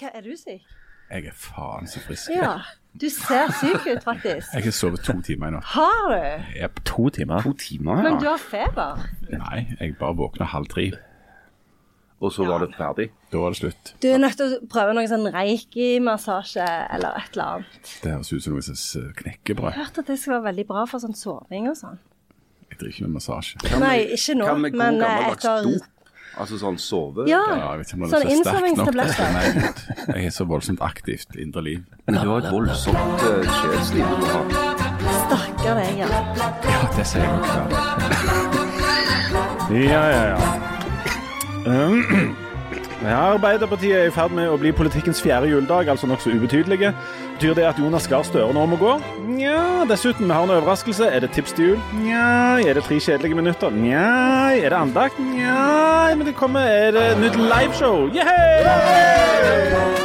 hva er du syk? Jeg er faen så frisk. Ja. Du ser syk ut, faktisk. Jeg har sovet to timer i natt. Har du? Jeg to timer. To timer, Men du har feber. Nei, jeg bare våkna halv tre. Og så var det ferdig. Da var det slutt. Du er nødt til å prøve noe sånn reiki-massasje eller et eller annet. Det høres ut som noe slags eh, knekkebrød. Jeg har hørt at det skal være veldig bra for sånn soving og sånn. Jeg driver ikke med massasje. Kan Nei, ikke nå, men, eh, etter- dop? Altså sånn sove? Ja, Ja, jeg vet ikke om det sånn er så innsovningstabletter. Jeg er så voldsomt aktivt indre liv. Men du har et voldsomt uh, sjelsliv du. Stakkar deg, ja. Ja, det sier jeg nok dag. Ja, ja, ja. Um, ja. Arbeiderpartiet er i ferd med å bli politikkens fjerde juledag, altså nokså ubetydelige. Betyr det at Jonas Gahr Støre nå må gå? Nja, dessuten, vi har en overraskelse. Er det tips til jul? Nja. Er det tre kjedelige minutter? Nja. Er det andakt? Nja. Men det kommer Er det nytt liveshow? Yeah!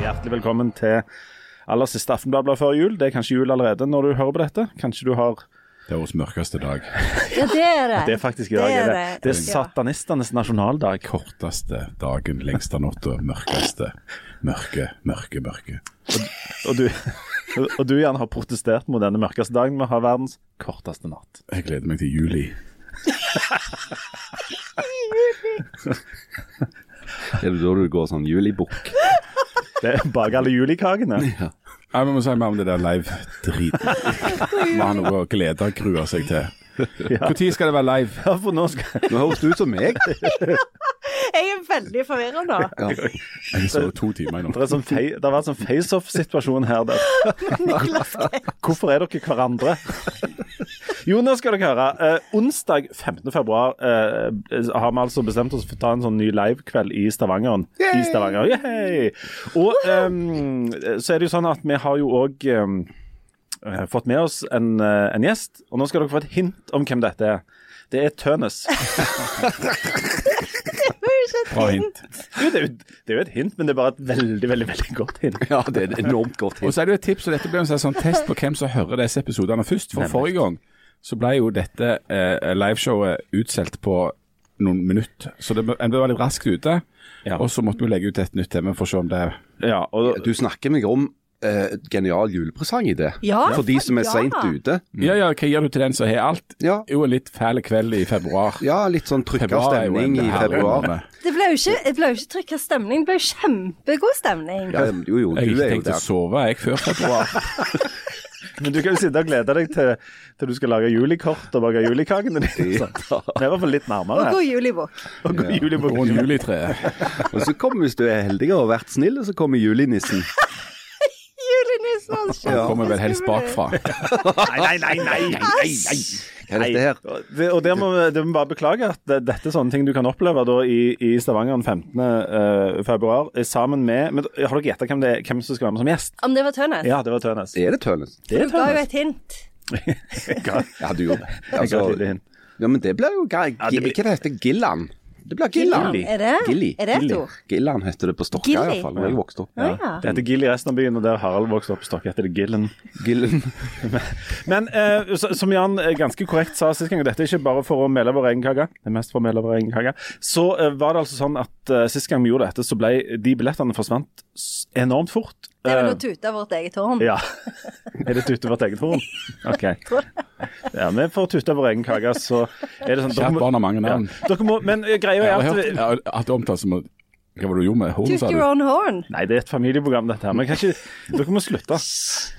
Hjertelig velkommen til aller siste Aftenbladet før jul. Det er kanskje jul allerede når du hører på dette. Kanskje du har Det er årets mørkeste dag. Ja, det er det. Det er faktisk i dag. Det er det, det. er satanistenes nasjonaldag. Korteste dagen, lengste natta, mørkeste. Mørke, mørke, mørke. Og du, og du Jan, har protestert mot denne mørkeste dagen. Vi har verdens korteste natt. Jeg gleder meg til juli. Er det da du går sånn julibukk? Det er bak alle julikakene. Ja, Vi må si mer om det der live-driten. Vi har noe å glede og grue seg til. Ja. Når skal det være live? Ja, for nå skal Nå høres du ut som meg. Jeg er veldig forvirra nå. Jeg så to timer nå. Det, er sånn fei... det har vært sånn face-off-situasjon her. Der. Hvorfor er dere hverandre? Jo, nå skal dere høre. Eh, onsdag 15. februar eh, har vi altså bestemt oss for å ta en sånn ny livekveld i Stavanger. I Stavanger. Yay! Og eh, så er det jo sånn at vi har jo òg fått med oss en, eh, en gjest, og nå skal dere få et hint om hvem dette er. Det er Tønes. Bra hint. Jo, det, er jo, det er jo et hint, men det er bare et veldig, veldig veldig godt hint. Ja, det er et enormt godt hint. Og så er det jo et tips, og dette blir en sånn test på hvem som hører disse episodene først. For forrige gang så ble jo dette eh, liveshowet utsolgt på noen minutter, så det, en ble litt raskt ute. Ja. Og så måtte vi legge ut et nytt tema for å se om det Ja, og Du snakker meg om eh, genial julepresang-idé. Ja, For de som er ja. seint ute. Ja, ja, hva gir du til den som har alt? Ja. Jo, en litt fæl kveld i februar. Ja, litt sånn trykka stemning i februar. Det ble jo ikke, det ble jo ikke trykka stemning, det ble jo kjempegod stemning. Ja, jo, jo, Jeg har du ikke er jo tenkt å sove, jeg, før februar. Men du kan jo sitte og glede deg til, til du skal lage julikort og bake julikakene dine. Vi er i hvert fall litt Og nærmere. god jul i bok. Og god jul Og boken. juletreet. Og så kommer, hvis du er heldig og har vært snill, så kommer julenissen. Han kommer vel helst bakfra. Nei, nei, nei, nei, nei, nei. Hva er dette her? Og det- der må, vi- det må bare beklage at dette er sånne ting du kan oppleve da i, i Stavanger den 15. eh, februar, eh, sammen med men, Har dere gjetta hvem, er- hvem som skal være med som gjest? Om det var Tønnes? Ja, det var Tønes. Er det Tønnes? Det Du ga jo et hint. Ja, du gjorde det. Altså, ja, men det blir jo greit Ja, det Hva heter det? Det blir Gillan. Gilli. Er det, Gilli. er det et ord? Gillan heter det på Stokka Gilli. i hvert fall, da jeg vokste opp. Ja. ja. Det heter Gill i resten av byen, og der Harald vokste opp på Stokka, heter det Gillen. Gillen. Men eh, som Jan eh, ganske korrekt sa sist gang, og dette er ikke bare for å mele vår egen kake, det er mest for å mele vår egen kake, så eh, var det altså sånn at eh, sist gang vi gjorde dette, så ble de billettene forsvant enormt fort. Det er vel Eh, å tute vårt eget horn. Ja. Er det tute vårt eget horn? OK. Ja, vi får tute vår egen kake, så er det sånn Kjært barn har mange navn. dere må, Men eh, greia er at jeg har hatt det omtalt som Hva var det du gjorde med hornet, du? sa your own horn. Nei, det er et familieprogram, dette her. Men kan ikke, dere må slutte.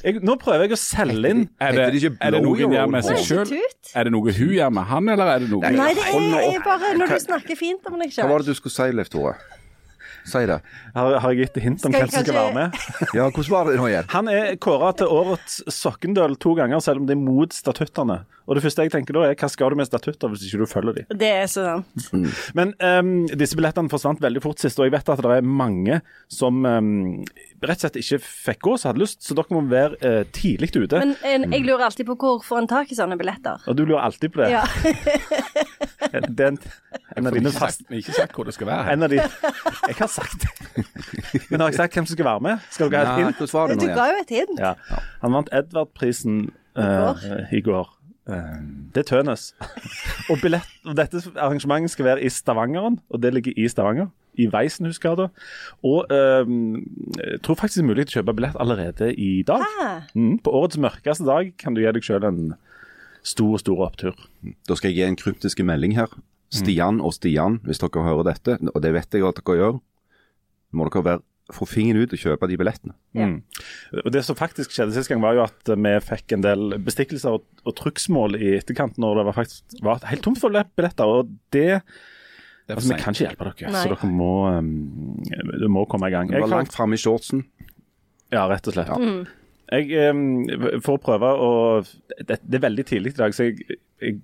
Jeg, nå prøver jeg å selge inn Er det, det er det noe hun gjør med seg horn? sjøl? Er det noe hun gjør med han, eller er det noe Nei, det er, er bare når du snakker fint om deg Hva var det du skulle si, Leif Tore? Si det. Har, har jeg gitt hint om Skal hvem som skal være med? Ja, hvordan var det nå igjen? Han er kåra til årets sokkendøl to ganger, selv om det er mot statuttene. Og det første jeg tenker da er hva skal du med statutter hvis ikke du følger dem? Det er så sant. Men um, disse billettene forsvant veldig fort sist, og jeg vet at det er mange som um, rett og slett ikke fikk gå som hadde lyst, så dere må være uh, tidlig ute. Men en, jeg lurer alltid på hvor får en tak i sånne billetter. og du lurer alltid på det. Ja. Det er en, en av dine Ikke fast... sagt, ikke sagt hvor det skal være. En av de Jeg har sagt det. Men har jeg sagt hvem som skal være med? Skal dere ha et hint? Du ga jo et hint. Ja. Han vant Edvard-prisen eh, i går. Det er Tønes. og, billett, og dette arrangementet skal være i Stavangeren, og det ligger i Stavanger. I Weisenhusgata. Og eh, jeg tror faktisk det er mulig å kjøpe billett allerede i dag. Mm, på årets mørkeste dag kan du gi deg sjøl en stor, stor opptur. Da skal jeg gi en kryptisk melding her. Stian og Stian, hvis dere hører dette, og det vet jeg at dere gjør, må dere være få fingeren ut og kjøpe de billettene. Mm. Og Det som faktisk skjedde sist gang, var jo at vi fikk en del bestikkelser og, og trykksmål i etterkant når det var faktisk var helt tomt for billetter. og det altså, Vi kan ikke hjelpe dere, Nei. så dere må, um, du må komme i gang. Du var langt framme i shortsen. Ja, rett og slett. Mm. Jeg, um, får prøve å det, det er veldig tidlig i dag, så jeg, jeg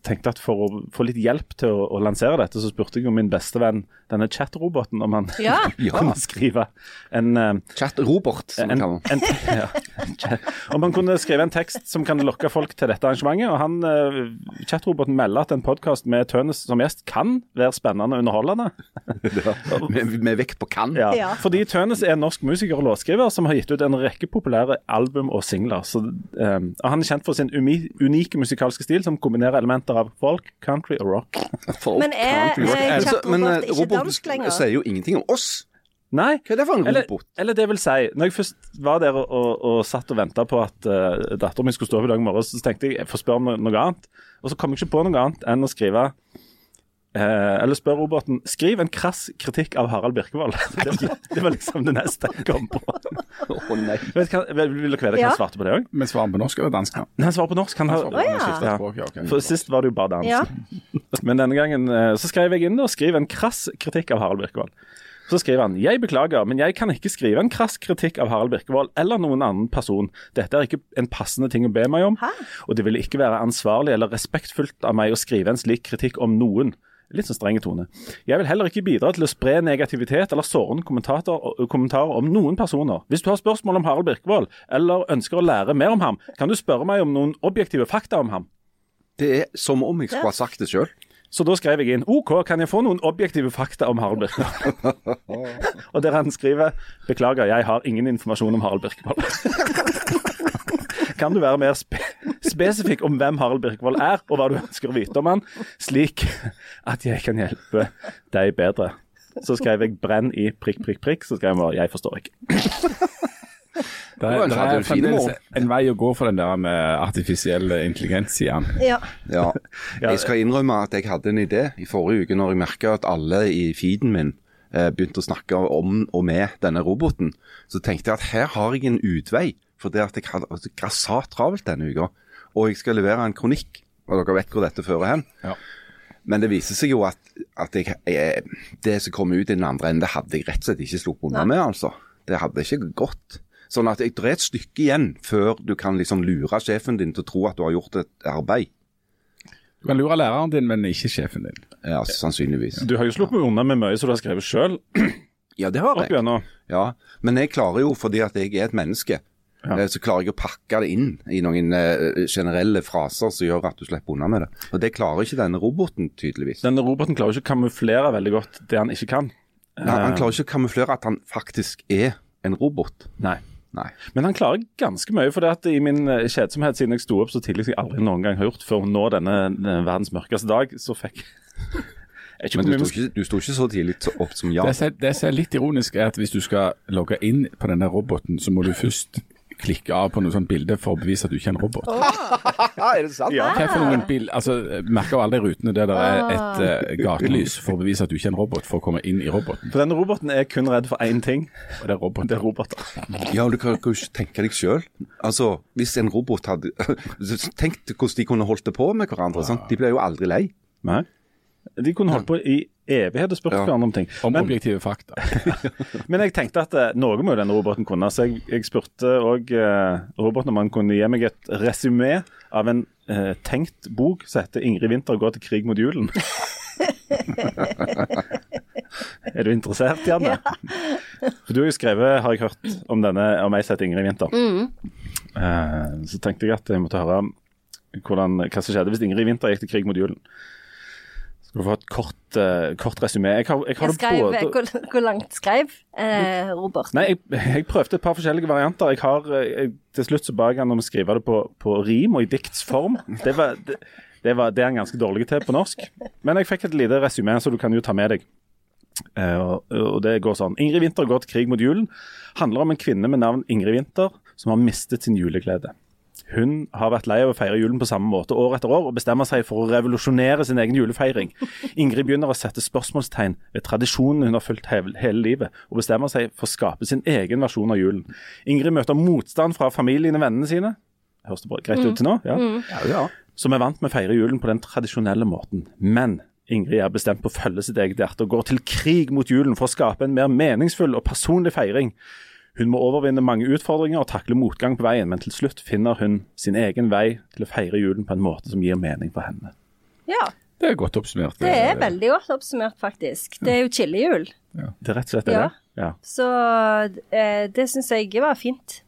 tenkte at for å få litt hjelp til å, å lansere dette, så spurte jeg jo min beste venn, denne chat-roboten, om han Ja. kunne skrive en uh, chat-robot. som vi kaller den. en, ja. Om han kunne skrive en tekst som kan lokke folk til dette arrangementet. og han, eh, Chatroboten melder at en podkast med Tønes som gjest kan være spennende og underholdende. Med, med vekt på kan. Ja. Ja. Fordi Tønes er en norsk musiker og låtskriver som har gitt ut en rekke populære album og singler. Så, uh, og han er kjent for sin unike musikalske stil som kombinerer elementer av folk, country og rock. Folk Men er- country rock. er Men så- chat-robot men, eh, ikke roboten dansk lenger? sier jo ingenting om oss. Nei, Hva er det for en eller, robot? eller det vil si, når jeg først var der og, og, og satt og venta på at uh, datteren min skulle stå opp i dag morges, så tenkte jeg jeg får spørre om noe, noe annet. Og så kom jeg ikke på noe annet enn å skrive eh, Eller spør roboten Skriv en krass kritikk av Harald Birkevold. Det, var- det var liksom det neste jeg kom på. oh, nei. Vet hva, vil dere vite hva han svarte på det òg? Men svarer han på norsk eller dansk? Nei, Han svarer på norsk. Han har, Han svarer på ja. Ja. språk, ja, ok. for Sist var det jo bare dansk. Ja. Men denne gangen eh, så skrev jeg inn og skriv en krass kritikk av Harald Birkevold. Så skriver han Jeg beklager, men jeg kan ikke skrive en krass kritikk av Harald Birkevold eller noen annen person. Dette er ikke en passende ting å be meg om, Hæ? og det ville ikke være ansvarlig eller respektfullt av meg å skrive en slik kritikk om noen. Litt sånn streng tone. Jeg vil heller ikke bidra til å spre negativitet eller sårende kommentarer, kommentarer om noen personer. Hvis du har spørsmål om Harald Birkevold, eller ønsker å lære mer om ham, kan du spørre meg om noen objektive fakta om ham. Det er som om jeg skulle ha sagt det sjøl. Så da skrev jeg inn OK, kan jeg få noen objektive fakta om Harald Birkevold? og der han skriver Beklager, jeg har ingen informasjon om Harald Birkevold. kan du være mer spe spesifikk om hvem Harald Birkevold er, og hva du ønsker å vite om han, slik at jeg kan hjelpe deg bedre? Så skrev jeg 'brenn' i prikk, prikk, prikk. Så skrev jeg bare 'jeg forstår ikke'. Det er, en det er fremdeles en vei å gå for den der med artifisiell intelligens, sier han. Ja. Ja. Ja. Jeg skal innrømme at jeg hadde en idé i forrige uke når jeg merka at alle i feeden min eh, begynte å snakke om og med denne roboten. Så tenkte jeg at her har jeg en utvei, for det at jeg hadde altså, grassat travelt denne uka. Og jeg skal levere en kronikk, og dere vet hvor dette fører hen. Ja. Men det viser seg jo at, at jeg, jeg, det som kom ut i den andre enden, det hadde jeg rett og slett ikke sluppet unna med, altså. Det hadde ikke gått. Sånn at jeg, det er et stykke igjen før du kan liksom lure sjefen din til å tro at du har gjort et arbeid. Du kan lure læreren din, men ikke sjefen din. Ja, sannsynligvis. Du har jo sluppet unna med mye som du har skrevet sjøl Ja, det har jeg. Ja, men jeg klarer jo, fordi at jeg er et menneske, Ja. eh, så klarer jeg å pakke det inn i noen eh, generelle fraser som gjør at du slipper unna med det. Og det klarer ikke denne roboten, tydeligvis. Denne roboten klarer ikke å kamuflere veldig godt det han ikke kan. Han, han klarer ikke å kamuflere at han faktisk er en robot. Nei. Nei. Men han klarer ganske mye. for det at I min eh, kjedsomhet siden jeg sto opp så tidlig som jeg aldri noen gang har gjort, før nå denne, denne verdens mørkeste dag, så fikk Men du sto ikke, du sto ikke så tidlig opp som ja. Det som er- det som er litt ironisk, er at hvis du skal logge inn på denne roboten, så må du først klikke av på noe sånt bilde for å bevise at du ikke er en robot. er det sant? Ja. Hva for noen bil, altså, Merker av alle de rutene der det er et uh, gatelys for å bevise at du ikke er en robot, for å komme inn i roboten. For denne roboten er kun redd for én ting, Og det er roboter. det er roboter. Ja, du kan jo ikke tenke deg sjøl. Altså, hvis en robot hadde Tenk hvordan de kunne holdt det på med hverandre. Sant? De ble jo aldri lei. Nei. De kunne holdt på i evighet og spurt Ja. hverandre om ting. Om Men, objektive fakta. men jeg tenkte at eh, noe må jo denne roboten kunne. Så jeg, jeg spurte òg eh, roboten om han kunne gi meg et resymé av en eh, tenkt bok som heter 'Ingrid Winther går til krig mot julen'. er du interessert, Janne? For du har jo skrevet, har jeg hørt, om denne om ei som heter Ingrid Winther. Eh, så tenkte jeg at jeg måtte høre hvordan, hva som skjedde hvis Ingrid Winther gikk til krig mot julen. Skal du få et kort, uh, kort resymé. Jeg har, jeg har Jeg skrev, både hvor, hvor langt skrev eh, Robert? Nei, jeg, jeg prøvde et par forskjellige varianter. Jeg har, eh, jeg, til slutt så ba jeg han om å skrive det på, på rim og i diktsform. Det, var, det, det, var, det er han ganske dårlig til på norsk. Men jeg fikk et lite resymé, så du kan jo ta med deg. Uh, og det går sånn. Ingrid Winther går til krig mot julen. Handler om en kvinne med navn Ingrid Winther som har mistet sin juleglede. Hun har vært lei av å feire julen på samme måte år etter år, og bestemmer seg for å revolusjonere sin egen julefeiring. Ingrid begynner å sette spørsmålstegn ved tradisjonen hun har fulgt hele, livet, og bestemmer seg for å skape sin egen versjon av julen. Ingrid møter motstand fra familien og vennene sine. Høres det greit ut til nå? Ja. Ja, ja. Som er vant med å feire julen på den tradisjonelle måten. Men Ingrid er bestemt på å følge sitt eget hjerte og går til krig mot julen for å skape en mer meningsfull og personlig feiring. Hun må overvinne mange utfordringer og takle motgang på veien, men til slutt finner hun sin egen vei til å feire julen på en måte som gir mening for henne. Ja, Det er godt oppsummert. det er veldig godt oppsummert, faktisk. Det er jo chillejul. Det er rett og slett det. Ja. Ja. Så eh, det syns jeg var fint.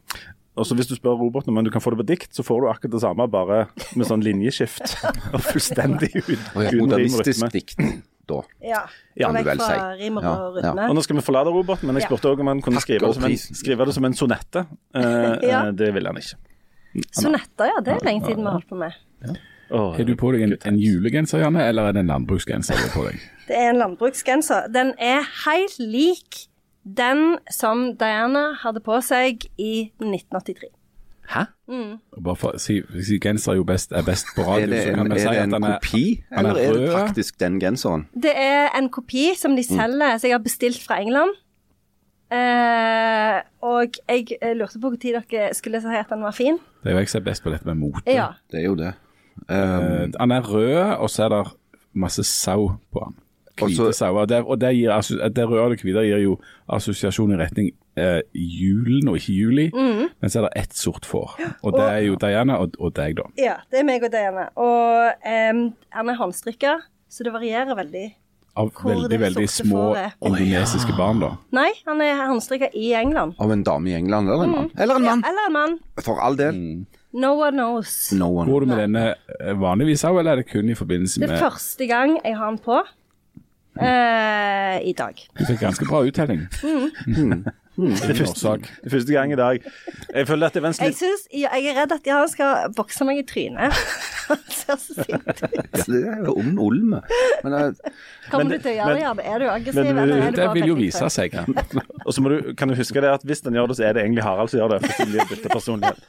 Og så Hvis du spør Robert om du kan få det på dikt, så får du akkurat det samme, bare med sånn linjeskift. og fullstendig ut, uten rim og modernistisk rytme. dikt, da. Ja. Ja, vekk vel fra si. rim og Ja, rytme. Og Nå skal vi forlate Robert, men jeg Ja. spurte også om han kunne skrive det, som en, skrive det som en sonette. Eh, Ja. eh, det ville han ikke. Sonetter, ja. Det er lenge siden vi har holdt på med. Åh, Har du på deg en, en julegenser, Janne, eller er det en landbruksgenser du har på deg? Det er en landbruksgenser. Den er helt lik den som Diana hadde på seg i 1983. Hæ? Mm. Bare for si, si genser er jo best, er best på Er radio, det så en, kan vi er si det at en den er kopi, er eller er det faktisk den genseren? Det er en kopi som de selger, som jeg har bestilt fra England. Eh, og jeg eh, lurte på når dere skulle si at den var fin. Det er jo jeg som er best på dette med mote. Ja. Det er jo det. Um, Eh, Han er rød, og så er det masse sau på han. Og Hvite sauer. Og, det, og det, gir, det røde og det hvite gir jo assosiasjon i retning eh, julen og ikke juli. Men så er det ett sort får. Og det er jo Diana og, og deg, da. ja, det er meg og Diana. Og em, han er håndstrikka, så det varierer veldig. Av Hvor veldig, veldig små fåret. indonesiske barn, da. Nei, han er håndstrikka i England. av en dame i England eller en mann. Eller en mann, Eller en mann. for all del. No one knows. No one. Går du med denne eh, vanligvis òg, eller er det kun i forbindelse med Det er første gang jeg har den på eh, i dag. Du fikk ganske bra uttelling. Det er første, det er første gang i dag. Jeg føler at det var en Jeg, slitt... ja, jeg er redd at han skal bokse meg i trynet. Han ser så sint ut. Ja, det er jo ond olme. Men eh, Kommer Men- du til å gjøre det, men- Jan? Er du aggressiv, men- eller er du Det vil jo vise seg. Og så må du, kan du huske det at hvis den gjør det, så er det egentlig Harald som gjør det. For de bytter det bytte personlighet.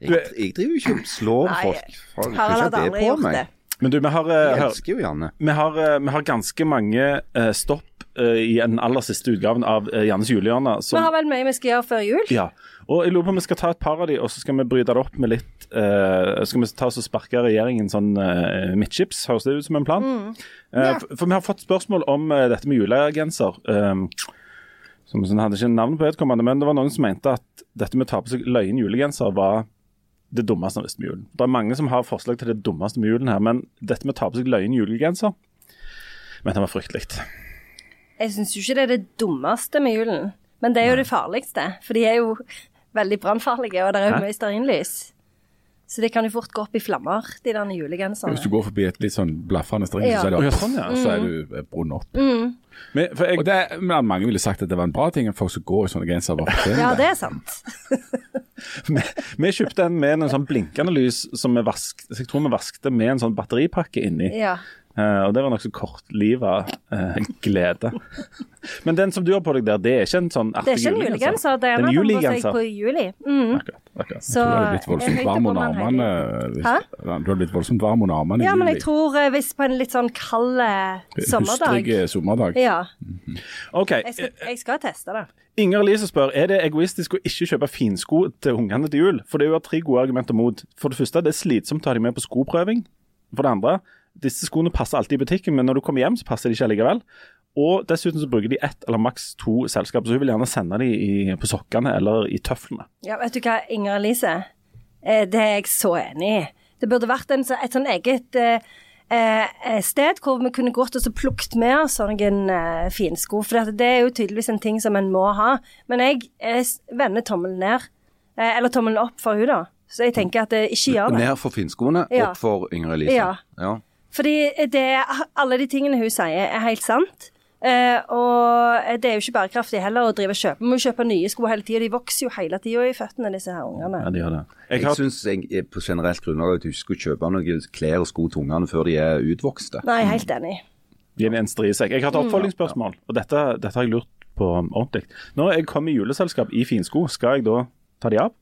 jeg, jeg driver jo ikke og slår Nei, folk. Harald hadde aldri gjort meg. det. Men du, vi har, vi, Janne. vi har, eh, vi har ganske mange uh, stopp eh, i den aller siste utgaven av uh, Jannes julehjørne. Vi har vel mye vi skal gjøre før jul. Ja, og jeg lurer på om vi skal ta et par av de, og så skal vi bryte det opp med litt uh, Skal vi ta oss og sparke regjeringen sånn uh, midtskips, høres det ut som en plan? Eh, for, for vi har fått spørsmål om dette med julegenser. Um, som som hadde ikke navn på vedkommende, men det var noen som mente at dette med å ta på seg løyen julegenser var det dummeste han visste med julen. Det er mange som har forslag til det dummeste med julen her, men dette med å ta på seg løyen julegenser mente han var fryktelig. Jeg syns jo ikke det er det dummeste med julen, men det er jo det farligste. For de er jo veldig brannfarlige, og det er jo mye stearinlys. Så det kan jo fort gå opp i flammer, de der julegenserne. Hvis du går forbi et litt sånn blaffende string, Ja. så, er det Å, ja, opp, sånn, ja. så er du eh, brunnet opp. Men, for jeg, Og det, men Mange ville sagt at det var en bra ting at folk som går i sånne gensere, var på Ja, det er sant. vi, vi kjøpte en med en sånn blinkende lys som vi vaskte, jeg tror vi vaskte med en sånn batteripakke inni. Ja. Eh, og det var nokså kortliva uh, glede. Men den som du har på deg der, det er ikke en sånn Det er ikke en julegenser, det er en julegenser. på juli. Mm. Akkurat, akkurat. Så Du hadde blitt voldsomt høyde varm under armene. hvis- Du hadde blitt voldsomt varm under armene Ja, men jeg tror eh, hvis på en litt sånn kald eh, sommerdag Hustrig sommerdag. Ja, OK. jeg skal, jeg skal teste det. Inger Elise spør er det egoistisk å ikke kjøpe finsko til ungene til jul. For det er jo tre gode argumenter mot. For det første, det er slitsomt å ha dem med på skoprøving. For det andre, disse skoene passer alltid i butikken, men når du kommer hjem, så passer de ikke allikevel. Og dessuten så bruker de ett eller maks to selskap, så hun vil gjerne sende de i, på sokkene eller i tøflene. Ja, vet du hva, Inger Elise? Eh, det er jeg så enig i. Det burde vært en, et sånn eget eh, eh, sted hvor vi kunne gått og så plukket med oss sånne eh, finsko. For det, det er jo tydeligvis en ting som en må ha. Men jeg jeg vender tommelen ned. Eh, eller tommelen opp for hun da. Så jeg tenker at eh, ikke gjør det. Ned for finskoene, Ja. opp for Inger Elise. Ja. ja. Fordi det, alle de tingene hun sier, er helt sant. Eh, og det er jo ikke bærekraftig heller å drive og kjøpe. Vi må kjøpe nye sko hele tida. De vokser jo hele tida i føttene, disse her ungene. Ja, de gjør det. Jeg Jeg har, syns på generelt grunnlag at du skulle kjøpe noen klær og sko til ungene før de er utvokste. Nei, helt enig. gi meg en strisekk. Jeg har et oppfølgingsspørsmål, og dette, dette har jeg lurt på ordentlig. Når jeg kommer i juleselskap i finsko, skal jeg da ta de av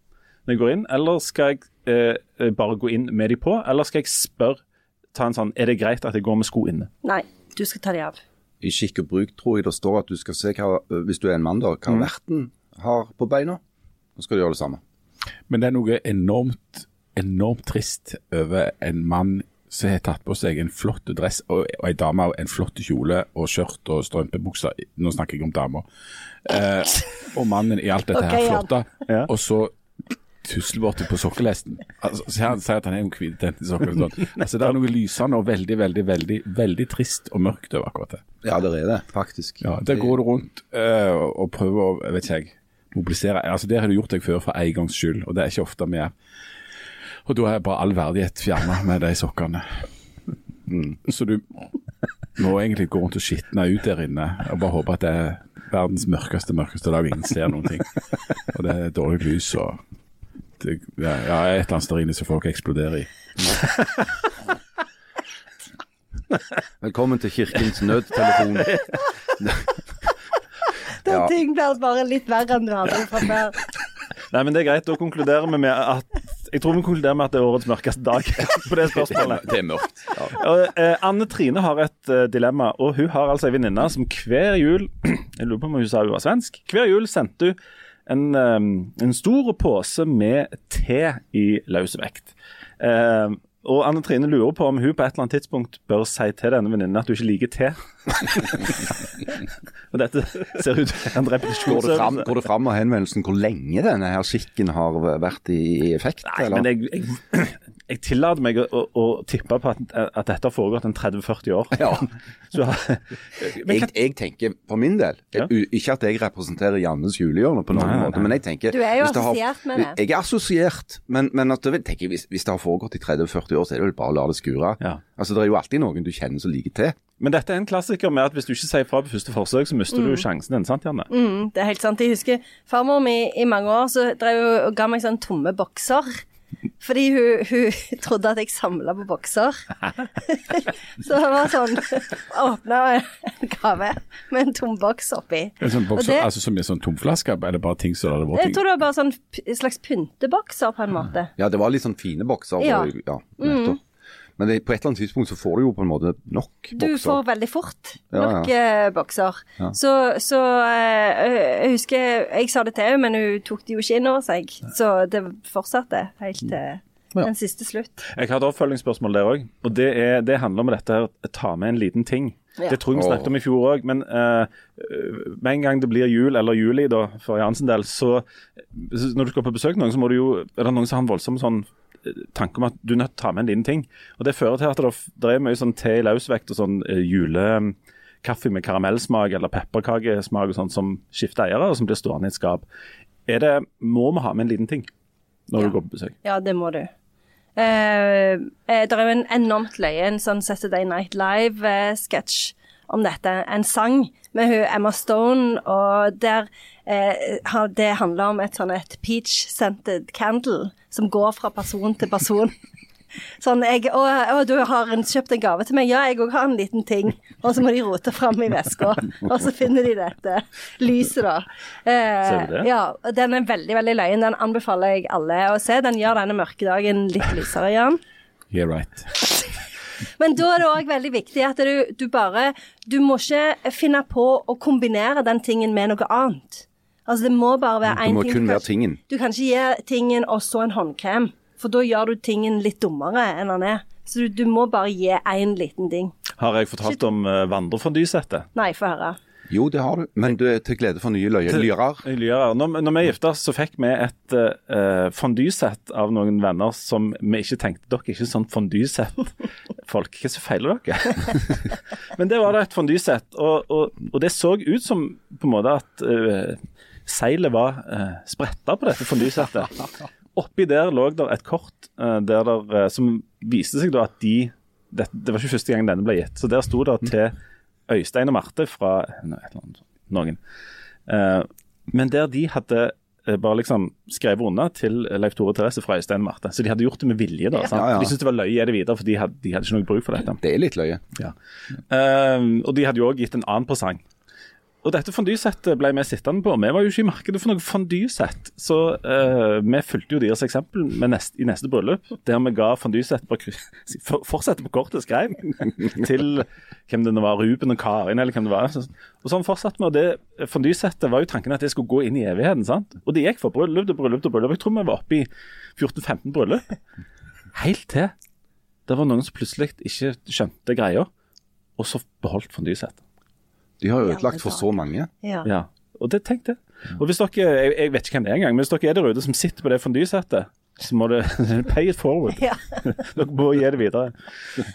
når jeg går inn, eller skal jeg eh, bare gå inn med de på, eller skal jeg spørre ta en sånn Er det greit at jeg går med sko inne? Nei, du skal ta de av. I skikk og bruk tror jeg det står at du skal se hva, hvis du er en mann, da, hva verten har på beina. Så skal du gjøre det samme. Men det er noe enormt, enormt trist over en mann som har tatt på seg en flott dress, og, og ei dame en flott kjole og skjørt og strømpebukser. Nå snakker jeg om damer. Eh, og mannen i alt dette okay, her flotte. Ja. Og så tusleborti på sokkelesten. Altså, han sier at han er en hvit sokkel. Altså, det er noe lysende og veldig, veldig, veldig veldig trist og mørkt over akkurat det. Ja, det er det, faktisk. Ja, Der går du rundt eh, og prøver å vet ikke jeg, mobilisere. Altså, Der har du gjort deg før for en gangs skyld, og det er ikke ofte vi er. Og da er bare all verdighet fjerna med de sokkene. Mm. Så du må egentlig gå rundt og skitne ut der inne og bare håpe at det er verdens mørkeste, mørkeste dag ingen ser noen ting. Og det er dårlig lys og det, ja, ja, et eller annet inne som folk eksploderer i. Velkommen til Kirkens nødtelefon. Den Ja. ting blir bare litt verre enn du hadde fra før. Nei, men det er greit. Da konkluderer vi med at Jeg tror vi konkluderer med at det er årets mørkeste dag på det spørsmålet. Det er mørkt. Ja. Og, eh, Anne Trine har et eh, dilemma, og hun har altså ei venninne som hver jul Jeg lurer på om hun sa hun var svensk. Hver jul sendte hun en, eh, en stor pose med te i løs vekt. Eh, og Anne Trine lurer på om hun på et eller annet tidspunkt bør si til denne venninnen at du ikke liker te. og dette ser ut en repetisjon. Går det fram, av henvendelsen hvor lenge denne her skikken har vært i, i effekt? Nei, eller? men jeg, jeg, jeg tillater meg å, å, å tippe på at, at dette har foregått en 30-40 år. Ja. Så, men, jeg, jeg tenker for min del, Ja. ikke at jeg representerer Jannes julehjørne på noen Nei, måte, nei. men jeg tenker Du er jo har- assosiert med det. Jeg er assosiert, men, men at tenker hvis, hvis det har foregått i 30-40 år, så er det vel bare å la det skure. Ja. Altså, Det er jo alltid noen du kjenner som liker til. men dette er en klassiker med at hvis du ikke sier fra på første forsøk, så mister du sjansen din, sant Janne? Mm, det er helt sant. Jeg husker farmor mi i mange år så drev og ga meg sånn tomme bokser. Fordi hun, hun trodde at jeg samla på bokser. så det var sånn Åpna en gave med en tom boks oppi. En sånn bokser, det- altså Som en sånn tomflaske, eller bare ting som det hadde vært Jeg tror det var bare sånn slags pyntebokser, på en måte. Ja, det var litt sånn fine bokser. Ja. og- ja nettopp. Men det, på et eller annet tidspunkt så får du jo på en måte nok bokser. Du får veldig fort Ja, nok eh, bokser. Ja. Så, så eh, jeg husker Jeg sa det til henne, men hun tok det jo ikke inn over seg. Så det fortsatte helt til Ja. den siste slutt. Jeg har et oppfølgingsspørsmål der òg. Og det, er, det handler om dette her, ta med en liten ting. Ja. Det tror jeg vi snakket om i fjor òg, men uh, med en gang det blir jul, eller juli da, for Jansen del, så så når du skal på besøk noen, så må du jo Er det noen som har en voldsom sånn tanke om at du er nødt til å ta med en liten ting. Og det fører til at det, det er mye sånn te i løsvekt og sånn eh, julekaffe med karamellsmak eller pepperkakesmak og sånn som skifter eiere, og som blir stående i et skap. Er det, må vi ha med en liten ting når Ja. du går på besøk? Ja, det må du. Eh, eh, det er jo en enormt løye, en sånn Saturday Night Live-sketsj om dette. En sang med Emma Stone, og der eh, det handler om et sånn et peach-scented candle som går fra person til person. Sånn, jeg, å, å, du har en, kjøpt en gave til meg? Ja, jeg òg har en liten ting. Og så må de rote fram i veska, og så finner de dette lyset, da. Eh, Ser du det? Ja, den er veldig, veldig løyen. Den anbefaler jeg alle å se. Den gjør denne mørke dagen litt lysere, Jan. Yeah, right. Men da er det òg veldig viktig at du, du bare Du må ikke finne på å kombinere den tingen med noe annet. Altså, det må bare være Det én må ting. kun Du kan være tingen. Du kan ikke gi tingen og så en håndkrem, for da gjør du tingen litt dummere enn den er. Så du, du må bare gi én liten ting. Har jeg fortalt om uh, vandrefondysettet? Nei, få høre. Jo, det har du, men du er til glede for nye lyrer. Når, når vi gifta oss, så fikk vi et uh, fondysett av noen venner som vi ikke tenkte Dere er ikke sånn fondysett-folk. Hva som feiler dere? Men det var da et fondysett, og, og, og det så ut som på en måte at uh, seilet var uh, spretta på dette fondysettet. Oppi der lå det et kort eh, der der, eh, som viste seg da at de det, det var ikke første gang denne ble gitt. Så der sto det til Øystein og Marte fra noen. Eh, men der de hadde eh, bare liksom skrevet unna til Leif Tore Therese fra Øystein og Marte. Så de hadde gjort det med vilje. da, sant? Ja, ja. De syntes det var løye det videre, for de hadde, de hadde ikke noe bruk for dette. Det er litt løye. Ja. Ehm, og de hadde jo òg gitt en annen presang. Og dette fondysettet ble vi sittende på. Vi var jo ikke i markedet for noe fondysett, så uh, vi fulgte jo deres eksempel nest, i neste bryllup, der vi ga fondysett på for- Fortsette på kortet, skrev til hvem det var, Ruben og Karin, eller hvem det var. Og sånn fortsatte vi. Og det fondysettet var jo tanken at det skulle gå inn i evigheten, sant. Og det gikk for bryllup til bryllup til bryllup. Jeg tror vi var oppe i 14-15 bryllup. Helt til det var noen som plutselig ikke skjønte greia, og så beholdt fondysettet. De har ødelagt for så mange. Ja. Ja, og det tenkte jeg. Og hvis dere, jeg, jeg vet ikke hvem det er engang, men hvis dere er der ute som sitter på det fondysettet, så må det pay it forward. Ja. Dere må gi det videre.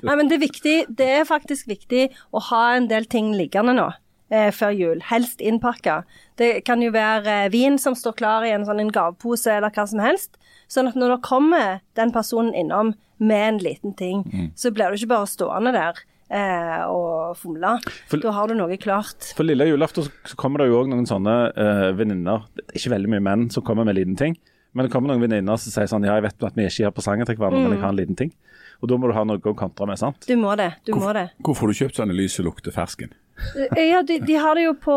Nei, men det er viktig, det er faktisk viktig å ha en del ting liggende nå. Eh, før jul, helst innpakka. Det kan jo være eh, vin som står klar i en sånn en gavepose eller hva som helst. Sånn at når det kommer den personen innom med en liten ting, så blir du ikke bare stående der eh, og fomle. For- Da har du noe klart. For lille julaften så- kommer det jo òg noen sånne eh, venninner, ikke veldig mye menn, som kommer med en liten ting. Men det kommer noen venninner som sier sånn Ja, jeg vet at vi ikke gir på til hverandre, men jeg har en liten ting. Og da må du ha noe å kontre med, sant? Du må det. Du må det. Hvorfor har du kjøpt sånne lys som lukter fersken? Eh, Ja, de, de har det jo på,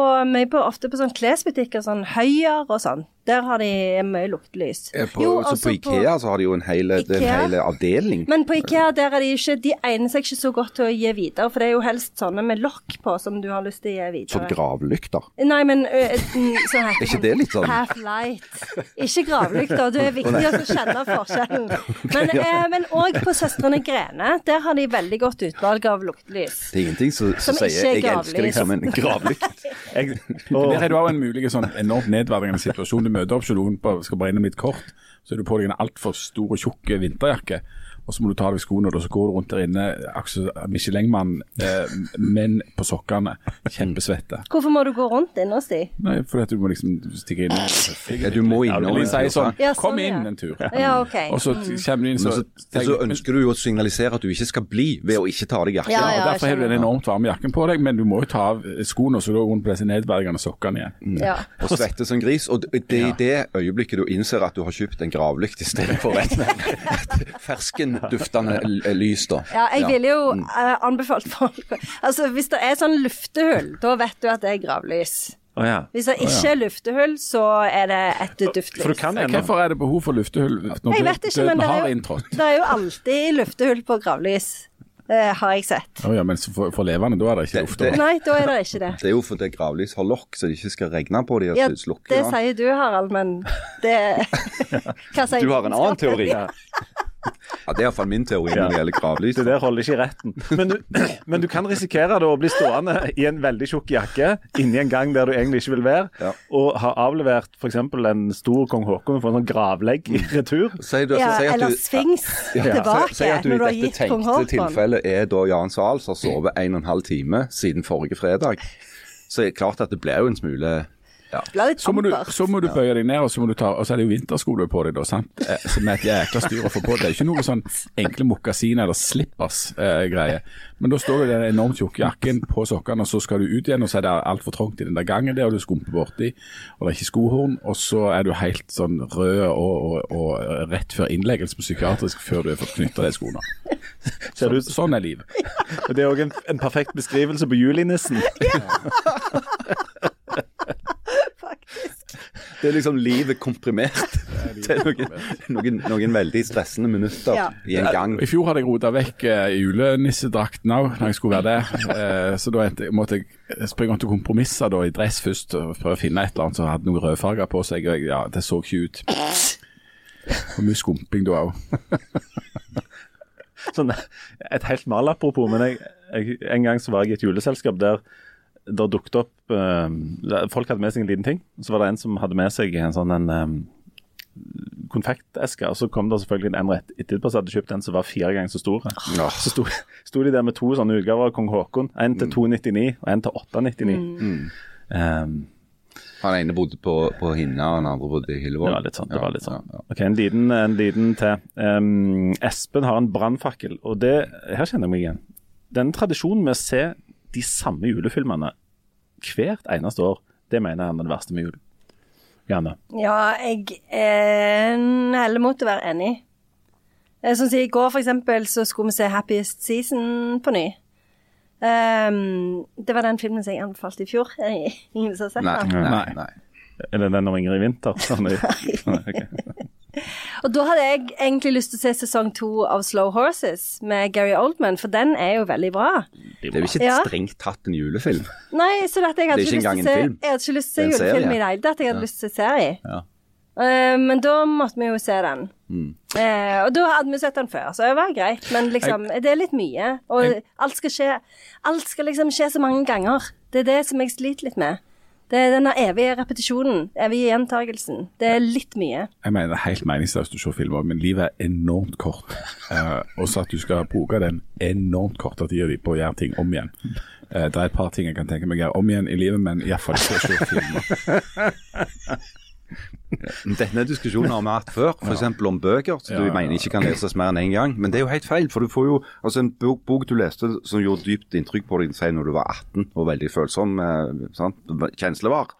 på, ofte på sånn klesbutikker, sånn Høyer og sånn. Der har de mye luktelys. Eh, På, Jo, så altså på Ikea så har de jo en hel, det en hel avdeling. Men på Ikea der er de ikke De egner seg ikke så godt til å gi videre, for det er jo helst sånne med lokk på som du har lyst til å gi videre. videre. gravlykter. Nei, men ø, sånn heter Er ikke det litt sånn? Half light. Ikke gravlykter. Det er viktig å kjenne forskjellen. Men, eh, òg på Søstrene Grene, der har de veldig godt utvalg av luktelys. Det er ingenting som, som Som sier er 'jeg elsker deg' som en gravlykt. Jeg, Der er du òg en mulig sånn enormt nedverdigende situasjon. Møter opp noen på, skal bare innom litt kort, så er du på deg en altfor stor og tjukk vinterjakke. Og så må du ta av deg skoene, og så går du rundt der inne, Michelin-mann, eh, men på sokkene. Kjempesvette. Hvorfor må du gå rundt innerst i? Nei, fordi at du må liksom stikke inn Ja, du må inn. innom de sier sånn Ja, Kom sånn, ja. inn en tur. Ja, OK. Og så kommer du inn, Men så, tenker, så ønsker du jo å signalisere at du ikke skal bli ved å ikke ta av deg jakken. Ja, og ja. Derfor har du den enormt varme jakken på deg, men du må jo ta av skoene, og så du rundt på disse nedverdigende sokkene igjen. Ja. Og svette som gris. Og det er i det øyeblikket du innser at du har kjøpt en gravlykt istedenfor et, et ferskenduftende l- lys, da. Ja, jeg ville jo eh, anbefalt folk Altså, hvis det er sånn luftehull, da vet du at det er gravlys. Oh, ja. Hvis det ikke er luftehull, så er det et duftlys. For du kan Hvorfor er det behov for luftehull når Jeg vet ikke, men døden det har er, jo, inntrådt? det er jo alltid luftehull på gravlys, Det har jeg sett. Oh, ja, men for, for levende, da er det ikke Det- luft. det- Nei, da er det ikke det. Det er jo fordi gravlys har lokk, så det ikke skal regne på dem. Ja, det det. sier du, Harald, men det Hva sier Du har en annen teori. Ja. Ja, Det er iallfall min teori når det gjelder gravlys. Det der holder ikke i retten. Men du, men du kan risikere da å bli stående i en veldig tjukk jakke inni en gang der du egentlig ikke vil være, Ja. og ha avlevert f.eks. en stor kong Haakon og få en sånn gravlegg i retur. Si, du, Ja, si eller sfinks Sphinx Ja, tilbake si, at du når i dette tenkte tilfellet er da Jan Sahl som har sovet en og en halv time siden forrige fredag. Så er det klart at det blir jo en smule ja. Så må, du, så må du bøye deg ned, og så, må du ta, og så er det jo vintersko på deg, da, sant? Eh, Som er et jækla styr å få på. Det er ikke noe sånn enkle mokasiner eller slippers-greie. Men da står du i den enormt tjukke jakken på sokkene, og så skal du ut igjen, og så er det altfor trangt i den der gangen der, og du skumper borti, og det er ikke skohorn, og så er du helt sånn rød og, og, og rett før innleggelse på psykiatrisk før du har fått knytta de skoene. Så, sånn er livet. Det er òg en, en perfekt beskrivelse på julenissen. Faktisk. Det er liksom livet komprimert til noen, noen, noen veldig stressende minutter Ja. i en gang. I fjor hadde jeg rota vekk eh, julenissedrakten òg, når jeg skulle være der. Eh, så da måtte jeg springe til kompromisser da, i dress først, og prøve å finne et eller annet som hadde noe rødfarger på seg. Og jeg, ja, det så ikke ut. Og mye skumping da òg. Sånn, et helt malapropos, men jeg, jeg, en gang så var jeg i et juleselskap der der dukket opp uh, Folk hadde med seg en liten ting. Så var det en som hadde med seg en sånn en um, konfekteske. Og så kom det selvfølgelig en rett etterpå som hadde kjøpt en som var fire ganger så stor. Ja. Så sto, sto de der med to sånne utgaver av kong Haakon. En til 299 og en til 899. Mm. Um, Han ene bodde på, på Hinna, og den andre bodde i Hyllevåg. Ja, litt sånn. det var litt sånn. Ok, En liten, en liten til. Um, Espen har en brannfakkel, og det, her kjenner jeg meg igjen. Den tradisjonen med å se de samme julefilmene hvert eneste år, det mener jeg er det verste med jul. Janne. Ja, jeg er heller mot å være enig. Eh, Sånn som I går for eksempel, så skulle vi se Happiest Season på ny. Um, det var den filmen som jeg anbefalte i fjor. Ingen som har sett Nei, den? nei, nei. Er det den om Ingrid Winther? Sånn, i- Og da hadde jeg egentlig lyst til å se sesong to av Slow Horses med Gary Oldman, for den er jo veldig bra. Det er jo ikke Ja. strengt tatt en julefilm. Nei, så dette, jeg hadde Det er ikke engang en se, film. jeg hadde ikke lyst til å se julefilm i det hele tatt. Jeg hadde lyst til å se serie. Ja. Uh, men da måtte vi jo se den. Mm. Uh, og da hadde vi sett den før, så det var greit. Men liksom, det er litt mye. Og Jeg- alt skal skje Alt skal liksom skje så mange ganger. Det er det som jeg sliter litt med. Det er denne evige repetisjonen, evige gjentagelsen. Det er litt mye. Jeg mener det er helt meningsløst å se filmer, men livet er enormt kort. Uh, og så at du skal bruke den enormt korte tida di på å gjøre ting om igjen. Uh, det er et par ting jeg kan tenke meg å gjøre om igjen i livet, men iallfall ikke å se filmer. Denne diskusjonen har vi hatt før, f.eks. om bøker som Ja, du ja, mener ikke kan leses mer enn én gang. Men det er jo helt feil, for du får jo altså en bok, bok du leste som gjorde dypt inntrykk på deg si når du var 18 og veldig følsom, eh, sant? kjenslevar,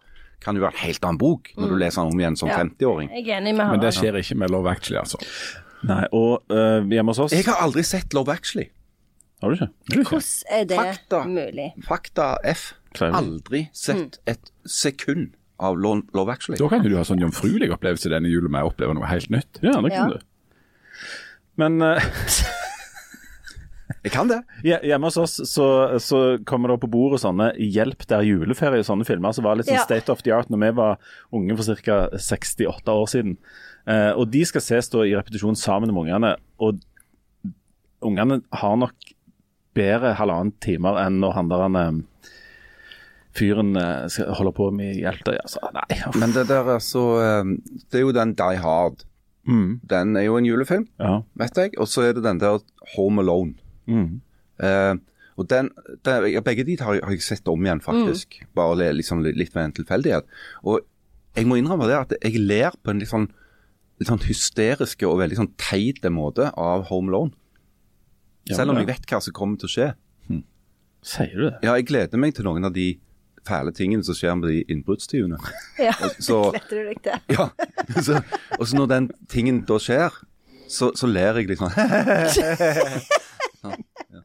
kan jo være en helt annen bok når du leser den om igjen som Mm. Ja. 50-åring. Jeg er enig med Men det skjer ikke med Love Actually, altså. Nei, og eh, hjemme hos oss Jeg har aldri sett Love Actually. Har du ikke? Hvordan er det Fakta. mulig? Fakta F. Aldri sett et sekund av Love Actually. Da kan jo du ha sånn jomfruelig opplevelse denne julen med å oppleve noe helt nytt. Ja, det kan Ja. du. Men uh, Jeg kan det. Ja, hjemme hos oss så, så kommer det på bordet sånne hjelp der juleferie og sånne filmer som var litt sånn Ja. state of the art når vi var unge for ca. 68 år siden. Uh, og de skal ses da i repetisjon sammen med ungene. Og ungene har nok bedre halvannen timer enn når han der eh, fyren holder skal holde på med hjelter. Altså, nei. Men det der er så eh, Det er jo den Die Hard. Mm, Den er jo en julefilm, ja. vet jeg. Og så er det den der Home Alone. Mm. Eh, og den, den, Begge de har, har jeg sett om igjen, faktisk. Bare liksom, litt, ved med en tilfeldighet. Og jeg må innrømme det at jeg ler på en litt sånn, litt sånn hysteriske og veldig sånn teite måte av Home Alone. Selv om jeg vet hva som kommer til å skje. Sier du det? Ja, jeg gleder meg til noen av de fæle tingene som skjer med de innbruddstyvene. Ja, Så- du deg til. Ja, så, og så når den tingen da skjer, så, så ler jeg litt sånn sånn, ja.